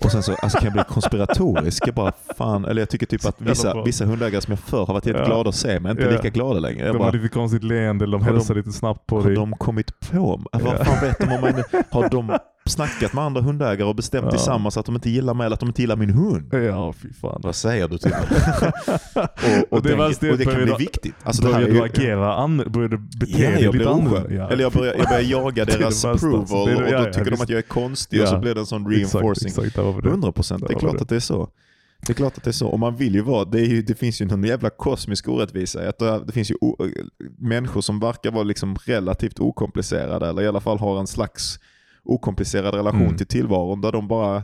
Och sen så alltså, kan jag bli konspiratorisk. Jag bara, fan, eller jag tycker typ att vissa, vissa hundägare som jag förr har varit jävligt Ja. glada att se mig, inte Ja. lika glada längre. Jag De bara, har lite konstigt leende, de Har de- hälsar lite snabbt på har dig. de kommit på mig? Vad fan vet de om mig nu? Har de snackat med andra hundägare och bestämt Ja. tillsammans att de inte gillar mig eller att de inte gillar min hund? Ja, fy fan. Vad säger du till mig? och, och, det värsta är och det kan bli viktigt. Alltså, Börjar du agera, an, börjar du bete Ja, dig jag lite annorlunda? Ja. Eller jag börjar, jag börjar jaga deras alltså. approval Det det- och då ja, tycker de visst. att jag är konstig och så blir det en sån Exakt, reinforcing. exakt. Det. 100 procent. Det är klart att det är så. Det är klart att det är så. Och man vill ju vara, det, ju, det finns ju någon jävla kosmisk orättvisa. Att det, det finns ju o, människor som verkar vara liksom relativt okomplicerade eller i alla fall har en slags okomplicerad relation Mm. till tillvaron där de bara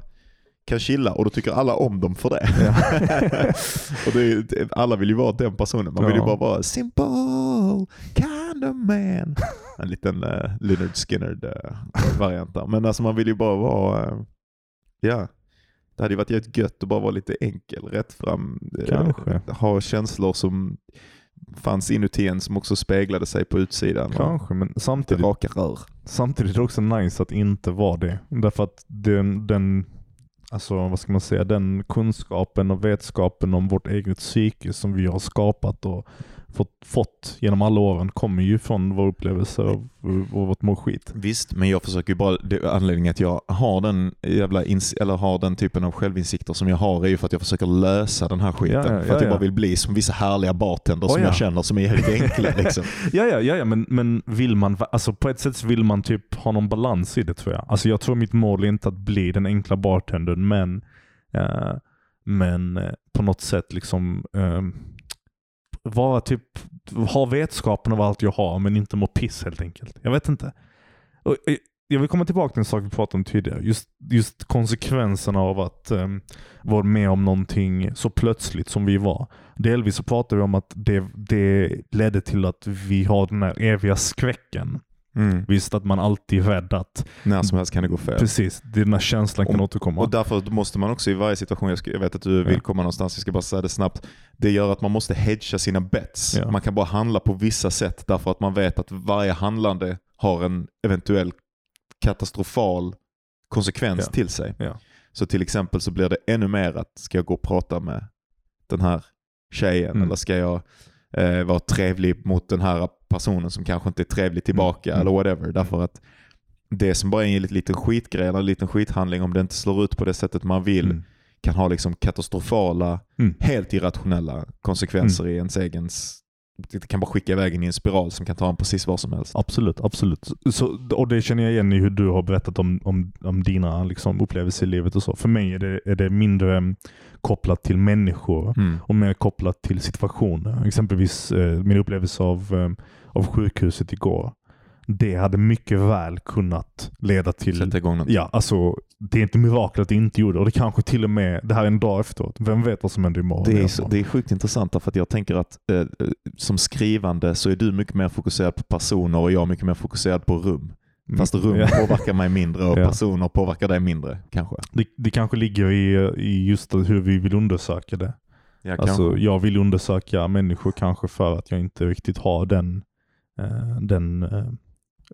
kan chilla och då tycker alla om dem för det. och det är, alla vill ju vara den personen. Man vill ju Ja. bara vara simple kind of man. En liten uh, Leonard Skinner-variant där. Men alltså man vill ju bara vara, eh, ja. Det hade ju varit jävligt gött att bara vara lite enkel, rätt fram. eh, Kanske. Ha känslor som fanns inuti en som också speglade sig på utsidan. Kanske, men samtidigt, raka rör samtidigt är det också nice att inte vara det. Därför att den, den, alltså vad ska man säga, den kunskapen och vetskapen om vårt eget psyke som vi har skapat och fått, fått genom alla åren kommer ju från vår upplevelse av, av vårt må skit. Visst, men jag försöker ju bara, det, anledningen att jag har den jävla ins, eller har den typen av självinsikter som jag har är ju för att jag försöker lösa den här skiten. Ja, ja, för att ja, jag bara vill bli som vissa härliga bartenders Oh, som ja. jag känner som är helt enkla. Liksom. Ja, ja, ja, men, men vill man, alltså på ett sätt vill man typ ha någon balans i det tror jag. Alltså jag tror mitt mål är inte att bli den enkla bartendern, men, eh, men eh, på något sätt liksom eh, vara typ, ha vetskapen av allt jag har, men inte må piss helt enkelt. Jag vet inte. Och, jag vill komma tillbaka till en sak vi pratade om tidigare. Just, just konsekvenserna av att um, vara med om någonting så plötsligt som vi var. Delvis så pratade vi om att det, det ledde till att vi har den här eviga skräcken. Mm. Visst att man alltid är rädd att, När som helst kan det gå fel. precis, den här känslan kan Och- återkomma. Och därför måste man också i varje situation, jag, ska, jag vet att du vill Ja. komma någonstans, jag ska bara säga det snabbt. Det gör att man måste hedga sina bets. Ja. Man kan bara handla på vissa sätt därför att man vet att varje handlande har en eventuell katastrofal konsekvens Ja. till sig. Så till exempel så blir det ännu mer att ska jag gå och prata med den här tjejen Mm. eller ska jag eh, vara trevlig mot den här personen som kanske inte är trevlig tillbaka Mm. eller whatever. Därför att det som bara är en liten skitgrej eller en liten skithandling om det inte slår ut på det sättet man vill Mm. kan ha liksom katastrofala, Mm. helt irrationella konsekvenser i ens egen... Det kan bara skicka iväg en i en spiral som kan ta en precis var som helst. Absolut, absolut. Så, och det känner jag igen i hur du har berättat om, om, om dina liksom, upplevelser i livet och så. För mig är det, är det mindre mm, kopplat till människor Mm. och mer kopplat till situationer. Exempelvis eh, min upplevelse av, eh, av sjukhuset igår. Det hade mycket väl kunnat leda till... Sätta igång något. Ja, alltså det är inte mirakel att det inte gjorde och det kanske till och med, det här är en dag efteråt. Vem vet vad som händer imorgon? Det är, så, det är sjukt intressant därför att jag tänker att eh, eh, som skrivande så är du mycket mer fokuserad på personer och jag mycket mer fokuserad på rum. Mm. Fast rum Ja. påverkar mig mindre och Ja. personer påverkar dig mindre kanske. Det, det kanske ligger i, i just hur vi vill undersöka det. Ja, Alltså, jag vill undersöka människor kanske för att jag inte riktigt har den, eh, den eh,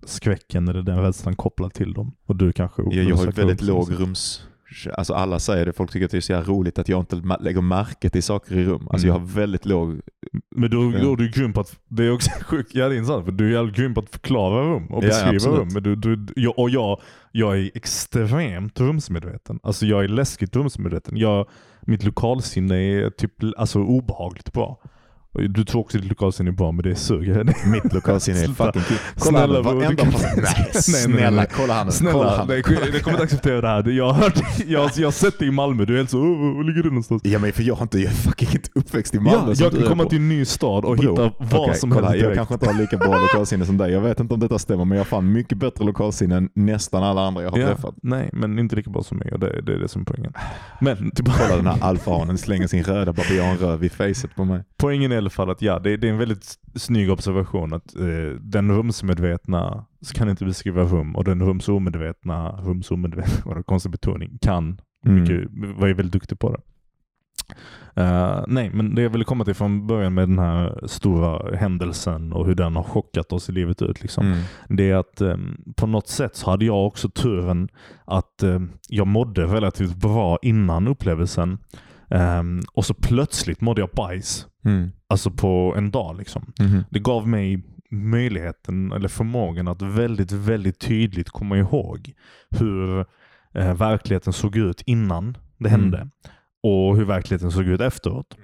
skräcken eller den rädslan kopplad till dem. Och du kanske jag, jag har väldigt låg rums... Alltså alla säger det, folk tycker att det är så jävla roligt att jag inte lägger märke till saker i rum. Alltså Mm. jag har väldigt låg... Men då, Ja. då är du grym på att, det är också sjukt, ja det är intressant, för du är jävligt grym på att förklara rum och Ja, beskriva absolut. rum. Men du, du, jag, och jag, jag är extremt rumsmedveten. Alltså jag är läskigt rumsmedveten. Jag, mitt lokalsinne är typ alltså obehagligt bra. Du tror också ditt lokalsinne är bra men det suger. Mitt lokalsinne är fucking. Kolla Snälla, bror, varenda kan-. Nej, Nej, snälla nej. kolla han nu. Kolla Snälla, han. nej, jag kommer inte acceptera det här. Jag har, hört, jag, jag har sett dig i Malmö, du är helt så "Åh, var ligger du någonstans? Ja men för jag har inte, jag är fucking inte uppväxt i Malmö Ja, jag kan komma till en ny stad och Bror, hitta vad okej, som helst här, Jag direkt. kanske inte har lika bra lokalsinne som dig. Jag vet inte om detta stämmer men jag har fan mycket bättre lokalsinne än nästan alla andra jag har Ja, träffat. nej, men inte lika bra som mig det, det är det som är poängen. Men tillbaka. Kolla den här alfahanen slänger sin röda babianröv i facet på mig. Poängen är i alla fall att ja, det, det är en väldigt snygg observation att eh, den rumsmedvetna kan inte beskriva rum och den rumsomedvetna, rumsomedvetna, konstig betoning, kan Mm. mycket, var ju väldigt duktig på det. Eh, nej, men det jag ville komma till från början med den här stora händelsen och hur den har chockat oss i livet ut. Liksom. Mm. Det är att eh, på något sätt så hade jag också turen att eh, jag mådde relativt bra innan upplevelsen. Ehm, och så plötsligt mådde jag bajs. Mm. Alltså på en dag liksom. Mhm. Det gav mig möjligheten eller förmågan att väldigt, väldigt tydligt komma ihåg hur eh, verkligheten såg ut innan det Mm. hände. Och hur verkligheten såg ut efteråt.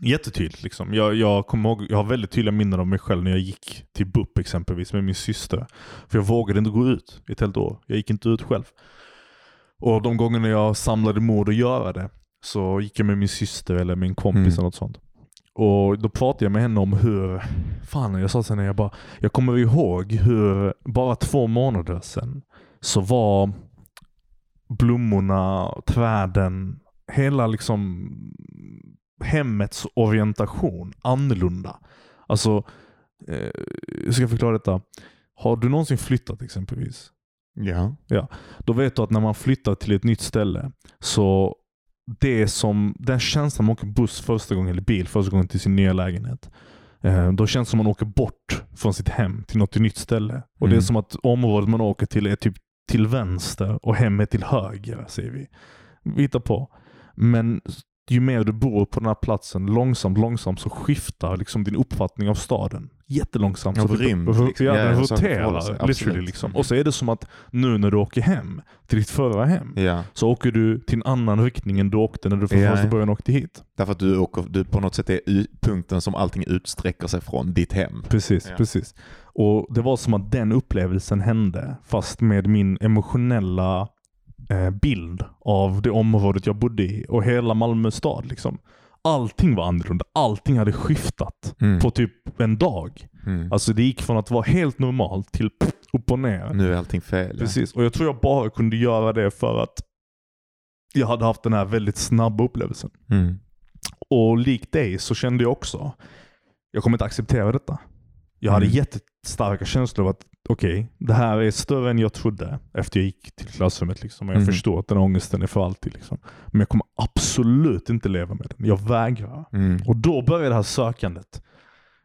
Jättetydligt. Liksom. Jag, jag, kommer ihåg, jag har väldigt tydliga minnen av mig själv när jag gick till BUP exempelvis med min syster. För jag vågade inte gå ut i ett helt år. Jag gick inte ut själv. Och de gångerna jag samlade mod att göra det så gick jag med min syster eller min kompis Mm. eller något sånt. Och då pratade jag med henne om hur, fan jag sa till henne, jag bara, jag kommer ihåg hur bara två månader sedan så var blommorna, träden, hela liksom hemmets orientation annorlunda. Alltså, eh, hur ska jag förklara detta? Har du någonsin flyttat exempelvis? Ja. Då vet du att när man flyttar till ett nytt ställe så det som den känslan man åker buss första gången eller bil första gången till sin nya lägenhet. Eh, då känns det som man åker bort från sitt hem till något nytt ställe. Och Det är Mm. som att området man åker till är typ till vänster och hemmet till höger, säger vi. Vi hittar på. Men ju mer du bor på den här platsen, långsamt, långsamt så skiftar liksom din uppfattning av staden. Jättelångsamt. Så rymd, ro- liksom. Ja, Ja, den roterar literally. Liksom. Och så är det som att nu när du åker hem till ditt förra hem ja. så åker du till en annan riktning än du åkte när du från Ja, första ja. början åkte hit. Därför att du, åker, du på något sätt är punkten som allting utsträcker sig från, ditt hem. Precis, precis. Och Det var som att den upplevelsen hände fast med min emotionella eh, bild av det området jag bodde i och hela Malmö stad. Liksom. Allting var annorlunda. Allting hade skiftat Mm. på typ en dag. Mm. Alltså Det gick från att vara helt normalt till upp och ner. Nu är allting fel. Precis. Och Jag tror jag bara kunde göra det för att jag hade haft den här väldigt snabba upplevelsen. Mm. Och likt dig så kände jag också, jag kommer inte acceptera detta. Jag hade Mm. jättestarka känslor av att okej, det här är större än jag trodde efter jag gick till klassrummet. Liksom. Och jag Mm. förstår att den ångesten är för alltid. Liksom. Men jag kommer absolut inte leva med den. Jag vägrar. Mm. Och då börjar det här sökandet.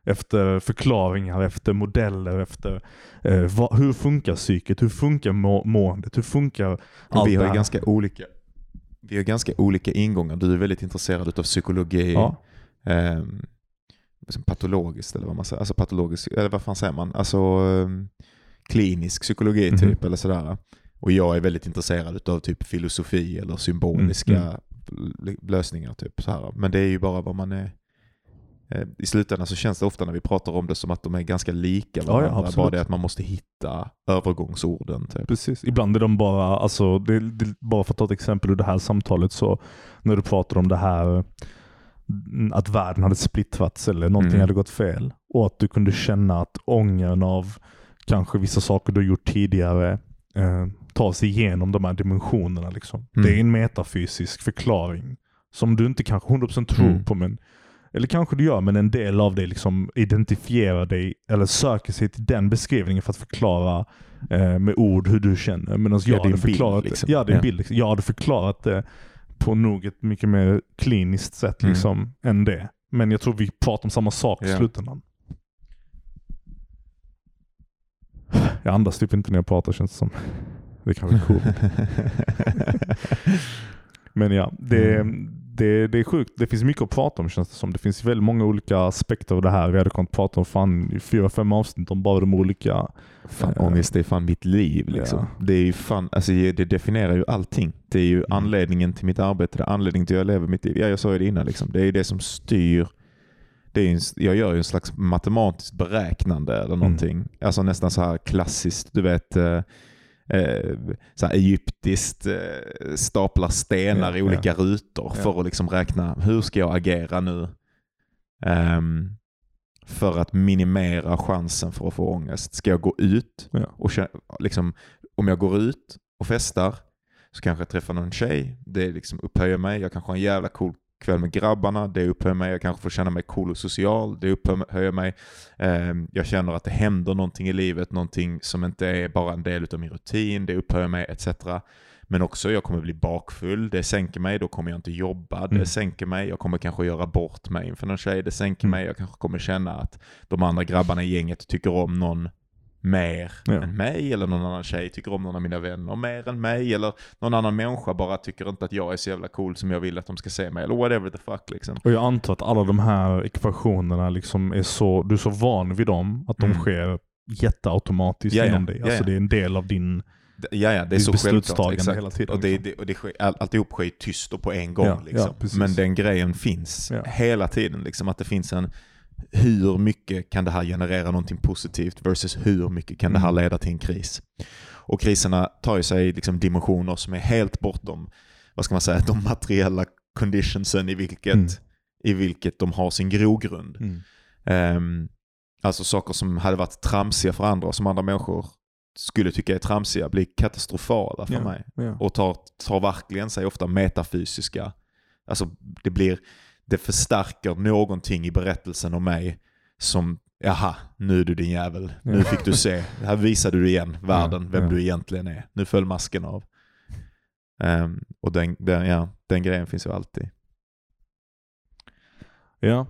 Efter förklaringar, efter modeller, efter eh, vad, hur funkar psyket? Hur funkar må, måendet? Hur funkar allt vi har det här? ganska olika vi har ganska olika ingångar. Du är väldigt intresserad av psykologi. Ja. som patologiskt eller vad man säger. Alltså patologisk, eller vad fan säger man? Alltså ehm, klinisk psykologi Mhm. typ eller sådär. Och jag är väldigt intresserad av typ filosofi eller symboliska Mm, lösningar. typ så här. Men det är ju bara vad man är. eh, I slutändan så känns det ofta när vi pratar om det som att de är ganska lika ja, varandra. absolut. bara det att man måste hitta övergångsorden. Typ. Precis. Ibland är de bara, alltså, det, det, bara för att ta ett exempel ur det här samtalet, så när du pratar om det här mm, att världen hade splittrats eller någonting Mm. hade gått fel och att du kunde känna att ångern av kanske vissa saker du gjort tidigare eh, tar sig igenom de här dimensionerna. Liksom. Mm. Det är en metafysisk förklaring som du inte kanske 100% tror Mm. på, men eller kanske du gör, men en del av dig liksom identifierar dig eller söker sig till den beskrivningen för att förklara eh, med ord hur du känner. Medan jag, Ja, din hade förklarat bild, liksom. ja, en Ja. bild. Liksom. Jag hade förklarat det på nog ett mycket mer kliniskt sätt Mm. liksom, än det. Men jag tror vi pratar om samma sak i Ja. slutändan. Jag andas typ inte när jag pratar känns det som. Det kanske är coolt. Men ja, det, Mm. det, det är sjukt. Det finns mycket att prata om känns det som. Det finns väldigt många olika aspekter av det här. Vi hade kunnat prata om fan i fyra, fem avsnitt om bara de olika. Fan, Eh, ångest är fan mitt liv. Liksom. ja. Det, är fan, alltså, det definierar ju allting. Det är ju Mm. anledningen till mitt arbete, det är anledningen till att jag lever mitt liv. Ja, jag sa ju det innan. Liksom. Det är det som styr det är en, jag gör ju en slags matematiskt beräknande eller någonting. Alltså nästan så här klassiskt, du vet, eh, eh, så här egyptiskt eh, staplar stenar Ja, i olika rutor Ja. för att liksom räkna hur ska jag agera nu Ehm, för att minimera chansen för att få ångest. Ska jag gå ut Ja. och liksom, om jag går ut och festar så kanske jag träffar någon tjej. Det liksom upphöjer mig. Jag kanske har en jävla cool kväll med grabbarna. Det upphöjer mig. Jag kanske får känna mig cool och social. Det upphöjer mig. Ehm, jag känner att det händer någonting i livet. Någonting som inte är bara en del av min rutin. Det upphöjer mig etc. Men också jag kommer bli bakfull. Det sänker mig. Då kommer jag inte jobba. Det Mm. sänker mig. Jag kommer kanske göra bort mig inför någon tjej. Det sänker Mm. mig. Jag kanske kommer känna att de andra grabbarna i gänget tycker om någon mer Ja. än mig eller någon annan tjej tycker om någon av mina vänner mer än mig eller någon annan människa bara tycker inte att jag är så jävla cool som jag vill att de ska se mig eller whatever the fuck liksom. Och jag antar att alla de här ekvationerna liksom är så, du är så van vid dem att de Mm. sker jätteautomatiskt Ja, inom dig. Alltså ja. det är en del av din... Ja, ja, det är så självklart. Exakt. hela tiden, Och, det, liksom. det, och det sker, all, alltihop sker tyst och på en gång. Ja, liksom. ja. Men den grejen finns Ja. hela tiden. Liksom, att det finns en hur mycket kan det här generera någonting positivt versus hur mycket kan det här Mm. leda till en kris. Och kriserna tar ju sig liksom dimensioner som är helt bortom, vad ska man säga, de materiella conditionsen i vilket, Mm. i vilket de har sin grogrund. Ehm, alltså saker som hade varit tramsiga för andra som andra människor skulle tycka är tramsiga blir katastrofala för Ja. mig. Ja. Och tar, tar verkligen sig ofta metafysiska, alltså det blir, det förstärker någonting i berättelsen om mig som, jaha, nu är du din jävel, nu fick du se, här visade du igen världen, vem du egentligen är. Nu föll masken av. Ehm, och den, den, ja, den grejen finns ju alltid. ja.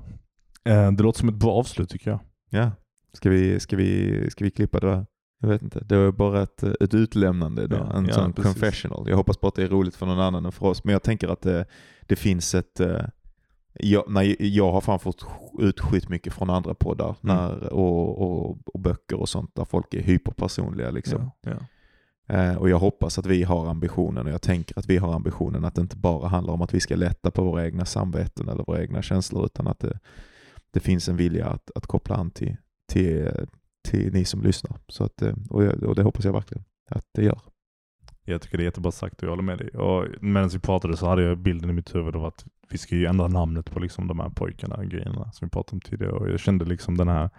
Eh, Det låter som ett bra avslut tycker jag. Ja, ska vi, ska vi, ska vi klippa det där? Jag vet inte, det var bara ett, ett utlämnande idag, Ja, en ja, sån precis. confessional. Jag hoppas på att det är roligt för någon annan än för oss, men jag tänker att det, det finns ett, eh, jag, när jag har fan fått ut skitmycket från andra poddar Mm. när, och, och, och böcker och sånt där folk är hyperpersonliga liksom. Ja, ja. Eh, och jag hoppas att vi har ambitionen och jag tänker att vi har ambitionen att det inte bara handlar om att vi ska lätta på våra egna samveten eller våra egna känslor utan att det, det finns en vilja att, att koppla an till, till, till ni som lyssnar. Så att, eh, och, jag, och det hoppas jag verkligen att det gör. Jag tycker det är jättebra sagt och jag håller med dig. Och medan vi pratade så hade jag bilden i mitt huvud av att vi ska ju ändra namnet på liksom de här pojkarna, grejerna som vi pratade om tidigare. Och jag kände liksom den här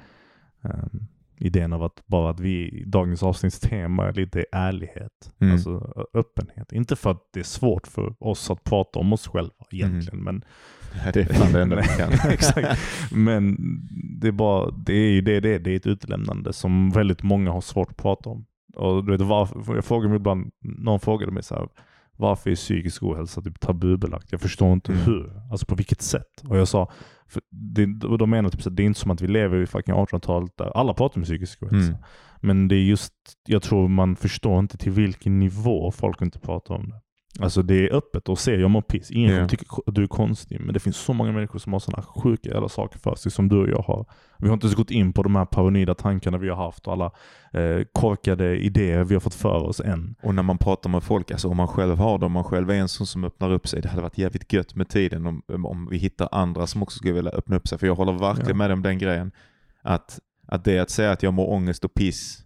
ehm, idén av att bara att vi, dagens avsnitts tema är lite ärlighet. Mm. Alltså öppenhet. Inte för att det är svårt för oss att prata om oss själva egentligen, men Ja, Det är fan det enda vi kan. Exakt. Men det är bara, det är ju det det är. Det är ett utelämnande som väldigt många har svårt att prata om. Och du vet, varför, jag frågar mig ibland, någon frågade mig så här, varför är psykisk ohälsa typ tabubelagt? Jag förstår inte Mm. hur. Alltså på vilket sätt? Och jag sa, för det, de menar typ att det är inte som att vi lever i fucking 1800-talet där alla pratar om psykisk ohälsa. Mm. Men det är just, jag tror man förstår inte till vilken nivå folk inte pratar om det. Alltså det är öppet och ser jag mår piss. Ingen kommer tycka att du är konstig. Men det finns så många människor som har sådana sjuka jävla saker för sig som du och jag har. Vi har inte ens gått in på de här paranoida tankarna vi har haft och alla eh, korkade idéer vi har fått för oss än. Och när man pratar med folk, alltså om man själv har det, om man själv är en sån som öppnar upp sig, det hade varit jävligt gött med tiden om, om vi hittar andra som också skulle vilja öppna upp sig. För jag håller verkligen Ja. med om den grejen. Att, att det att säga att jag mår ångest och piss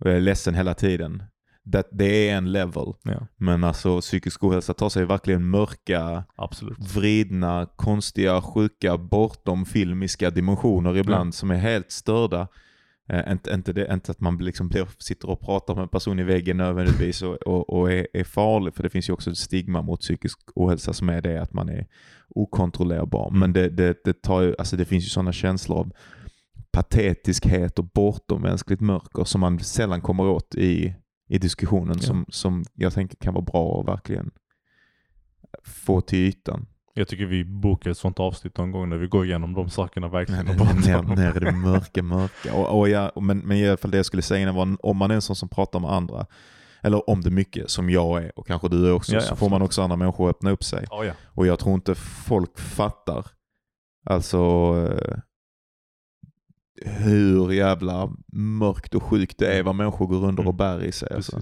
och jag är ledsen hela tiden, det, det är en level. Ja, Men alltså psykisk ohälsa tar sig verkligen mörka, absolut. vridna, konstiga, sjuka, bortom filmiska dimensioner ibland som är helt störda. Eh, inte, inte, det, inte att man liksom blir, sitter och pratar med en person i väggen nödvändigtvis och, och, och är, är farlig, för det finns ju också ett stigma mot psykisk ohälsa som är det att man är okontrollerbar. Men det, det, det, tar ju, alltså det finns ju sådana känslor av patetiskhet och bortom mänskligt mörker som man sällan kommer åt i, i diskussionen Ja. som, som jag tänker kan vara bra att verkligen få till ytan. Jag tycker vi bokar ett sånt avsnitt någon gång när vi går igenom de sakerna verkligen. Nej, och pratar ner, ner i det mörka, mörka. Och, och ja, men, men i alla fall det jag skulle säga innan var om man är en sån som pratar med andra, eller om det mycket som jag är och kanske du är också, Ja, så får man också andra människor att öppna upp sig. Ja. Och jag tror inte folk fattar alltså eh, hur jävla mörkt och sjukt det är vad människor går under och Mm. bär i sig. Alltså.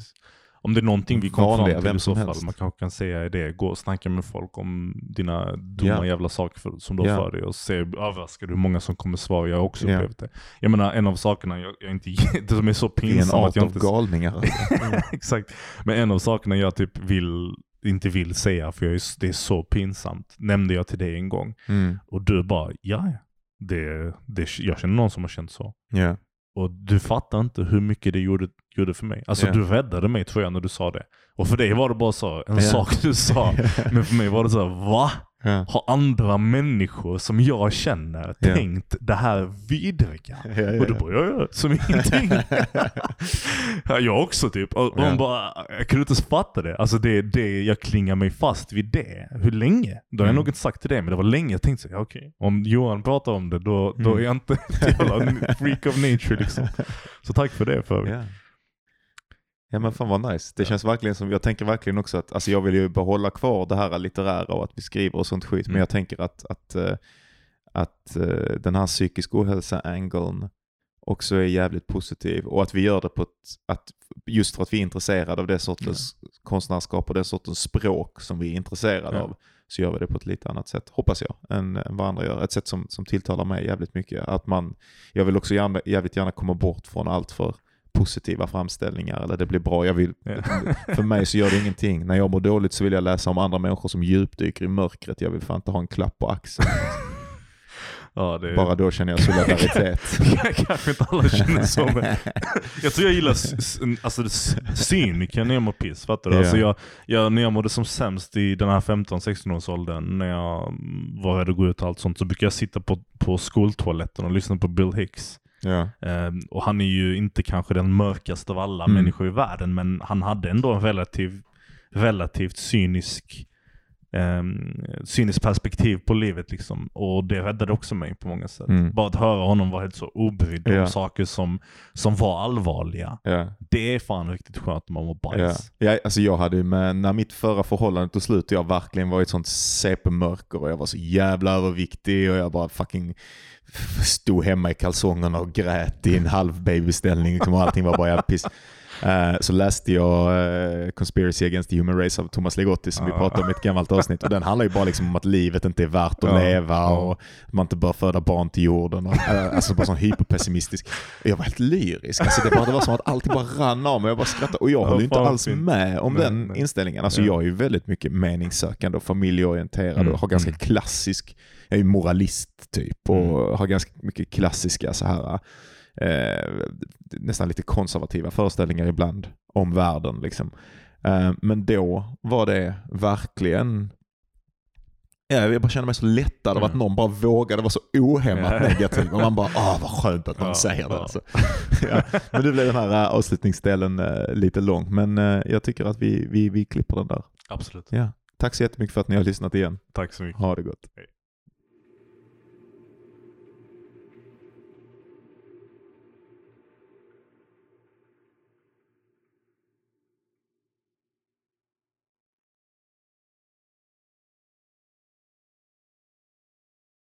Om det är någonting vi kommer Vanliga, fram till i så fall, man kanske kan säga är det, gå och snacka med folk om dina dumma Ja. jävla saker för, som du har Ja. för dig och se, överraskad hur många som kommer svara. Jag har också Ja. upplevt det. Jag menar en av sakerna jag, jag inte, det som är så Vi är en pinsamt art att jag av inte galningar. Exakt. Men en av sakerna jag typ vill, inte vill säga, för jag är, det är så pinsamt, nämnde jag till dig en gång. Mm. Och du bara, ja, det, det, jag känner någon som har känt så. Ja. Och du fattar inte hur mycket det gjorde, gjorde för mig. Alltså Ja. du räddade mig tror jag när du sa det. Och för dig var det bara så, en Ja. sak du sa. Men för mig var det så här, va? Ja. Har andra människor som jag känner Ja. tänkt det här vidriga? Och du ja. bara, ja ja, som ingenting. ja, jag också typ. Och, och bara, jag kunde inte fatta det. Alltså det, det, jag klingar mig fast vid det. Hur länge? Då har jag Mm. nog inte sagt till det, men det var länge jag tänkte så, ja, okej. Om Johan pratar om det, då, då Mm. är jag inte ett jävla freak of nature liksom. Så tack för det för Ja. Ja men fan vad nice. Det känns verkligen som, jag tänker verkligen också att, alltså jag vill ju behålla kvar det här litterära och att vi skriver och sånt skit, men Mm. jag tänker att, att, eh, att eh, den här psykisk ohälsa-angeln också är jävligt positiv och att vi gör det på ett, att just för att vi är intresserade av det sortens konstnärskap och det sortens språk som vi är intresserade Ja. av så gör vi det på ett lite annat sätt, hoppas jag, än, än vad andra gör. Ett sätt som, som tilltalar mig jävligt mycket. Att man, jag vill också gärna, jävligt gärna komma bort från allt för positiva framställningar eller det blir bra. Jag vill, Ja. för mig så gör det ingenting. När jag mår dåligt så vill jag läsa om andra människor som djupdyker i mörkret. Jag vill fan inte ha en klapp på axeln. Ja, det, Bara då känner jag solidaritet. Kanske inte alla känner så men Jag tror jag gillar alltså, cynikern när jag mår piss, fattar du? Ja. Alltså, jag, jag, när jag mådde som sämst i den här 15-16 års åldern när jag var rädd att gå ut och allt sånt, så brukade jag sitta på, på skoltoaletten och lyssna på Bill Hicks. Ja. Ehm, och han är ju inte kanske den mörkaste av alla Mm. människor i världen, men han hade ändå en relativ, relativt cynisk um, cyniskt perspektiv på livet liksom. Och det räddade också mig på många sätt. Mm. Bara att höra honom vara helt så obrydd Ja. om saker som, som var allvarliga. Ja. Det är fan riktigt skönt när man mår bajs. Ja, alltså jag hade ju med, när mitt förra förhållande tog slut, jag verkligen var i ett sånt CP-mörker och jag var så jävla överviktig och jag bara fucking stod hemma i kalsongerna och grät i en halv babyställning liksom, och allting var bara jävla piss. Eh, så läste jag eh, Conspiracy Against the Human Race av Thomas Legotti som vi Ja. pratade om i ett gammalt avsnitt och den handlar ju bara liksom om att livet inte är värt att leva och att man inte bör föda barn till jorden. Och, eh, alltså bara sån hyperpessimistisk. Jag var helt lyrisk. Alltså det, bara, det var som att allting bara rann av mig. Jag bara skrattade. Och jag Ja, håller ju inte alls med om Nej, den nej. inställningen. Alltså Ja. jag är ju väldigt mycket meningssökande och familjeorienterad Mm, och har ganska mm. klassisk, jag är ju moralist typ och Mm. har ganska mycket klassiska så här eh, nästan lite konservativa föreställningar ibland om världen. Liksom. Eh, men då var det verkligen Ja, jag bara kände mig så lättad av att Mm. någon bara vågade vara så ohämmat Ja. negativ. Och man bara, ah vad skönt att någon Ja, säger det. ja. Alltså. ja. Men nu blev den här äh, avslutningsdelen äh, lite lång. Men äh, jag tycker att vi, vi, vi klipper den där. Absolut. Ja. Tack så jättemycket för att ni har lyssnat igen. Tack så mycket. Ha det gott. Hej.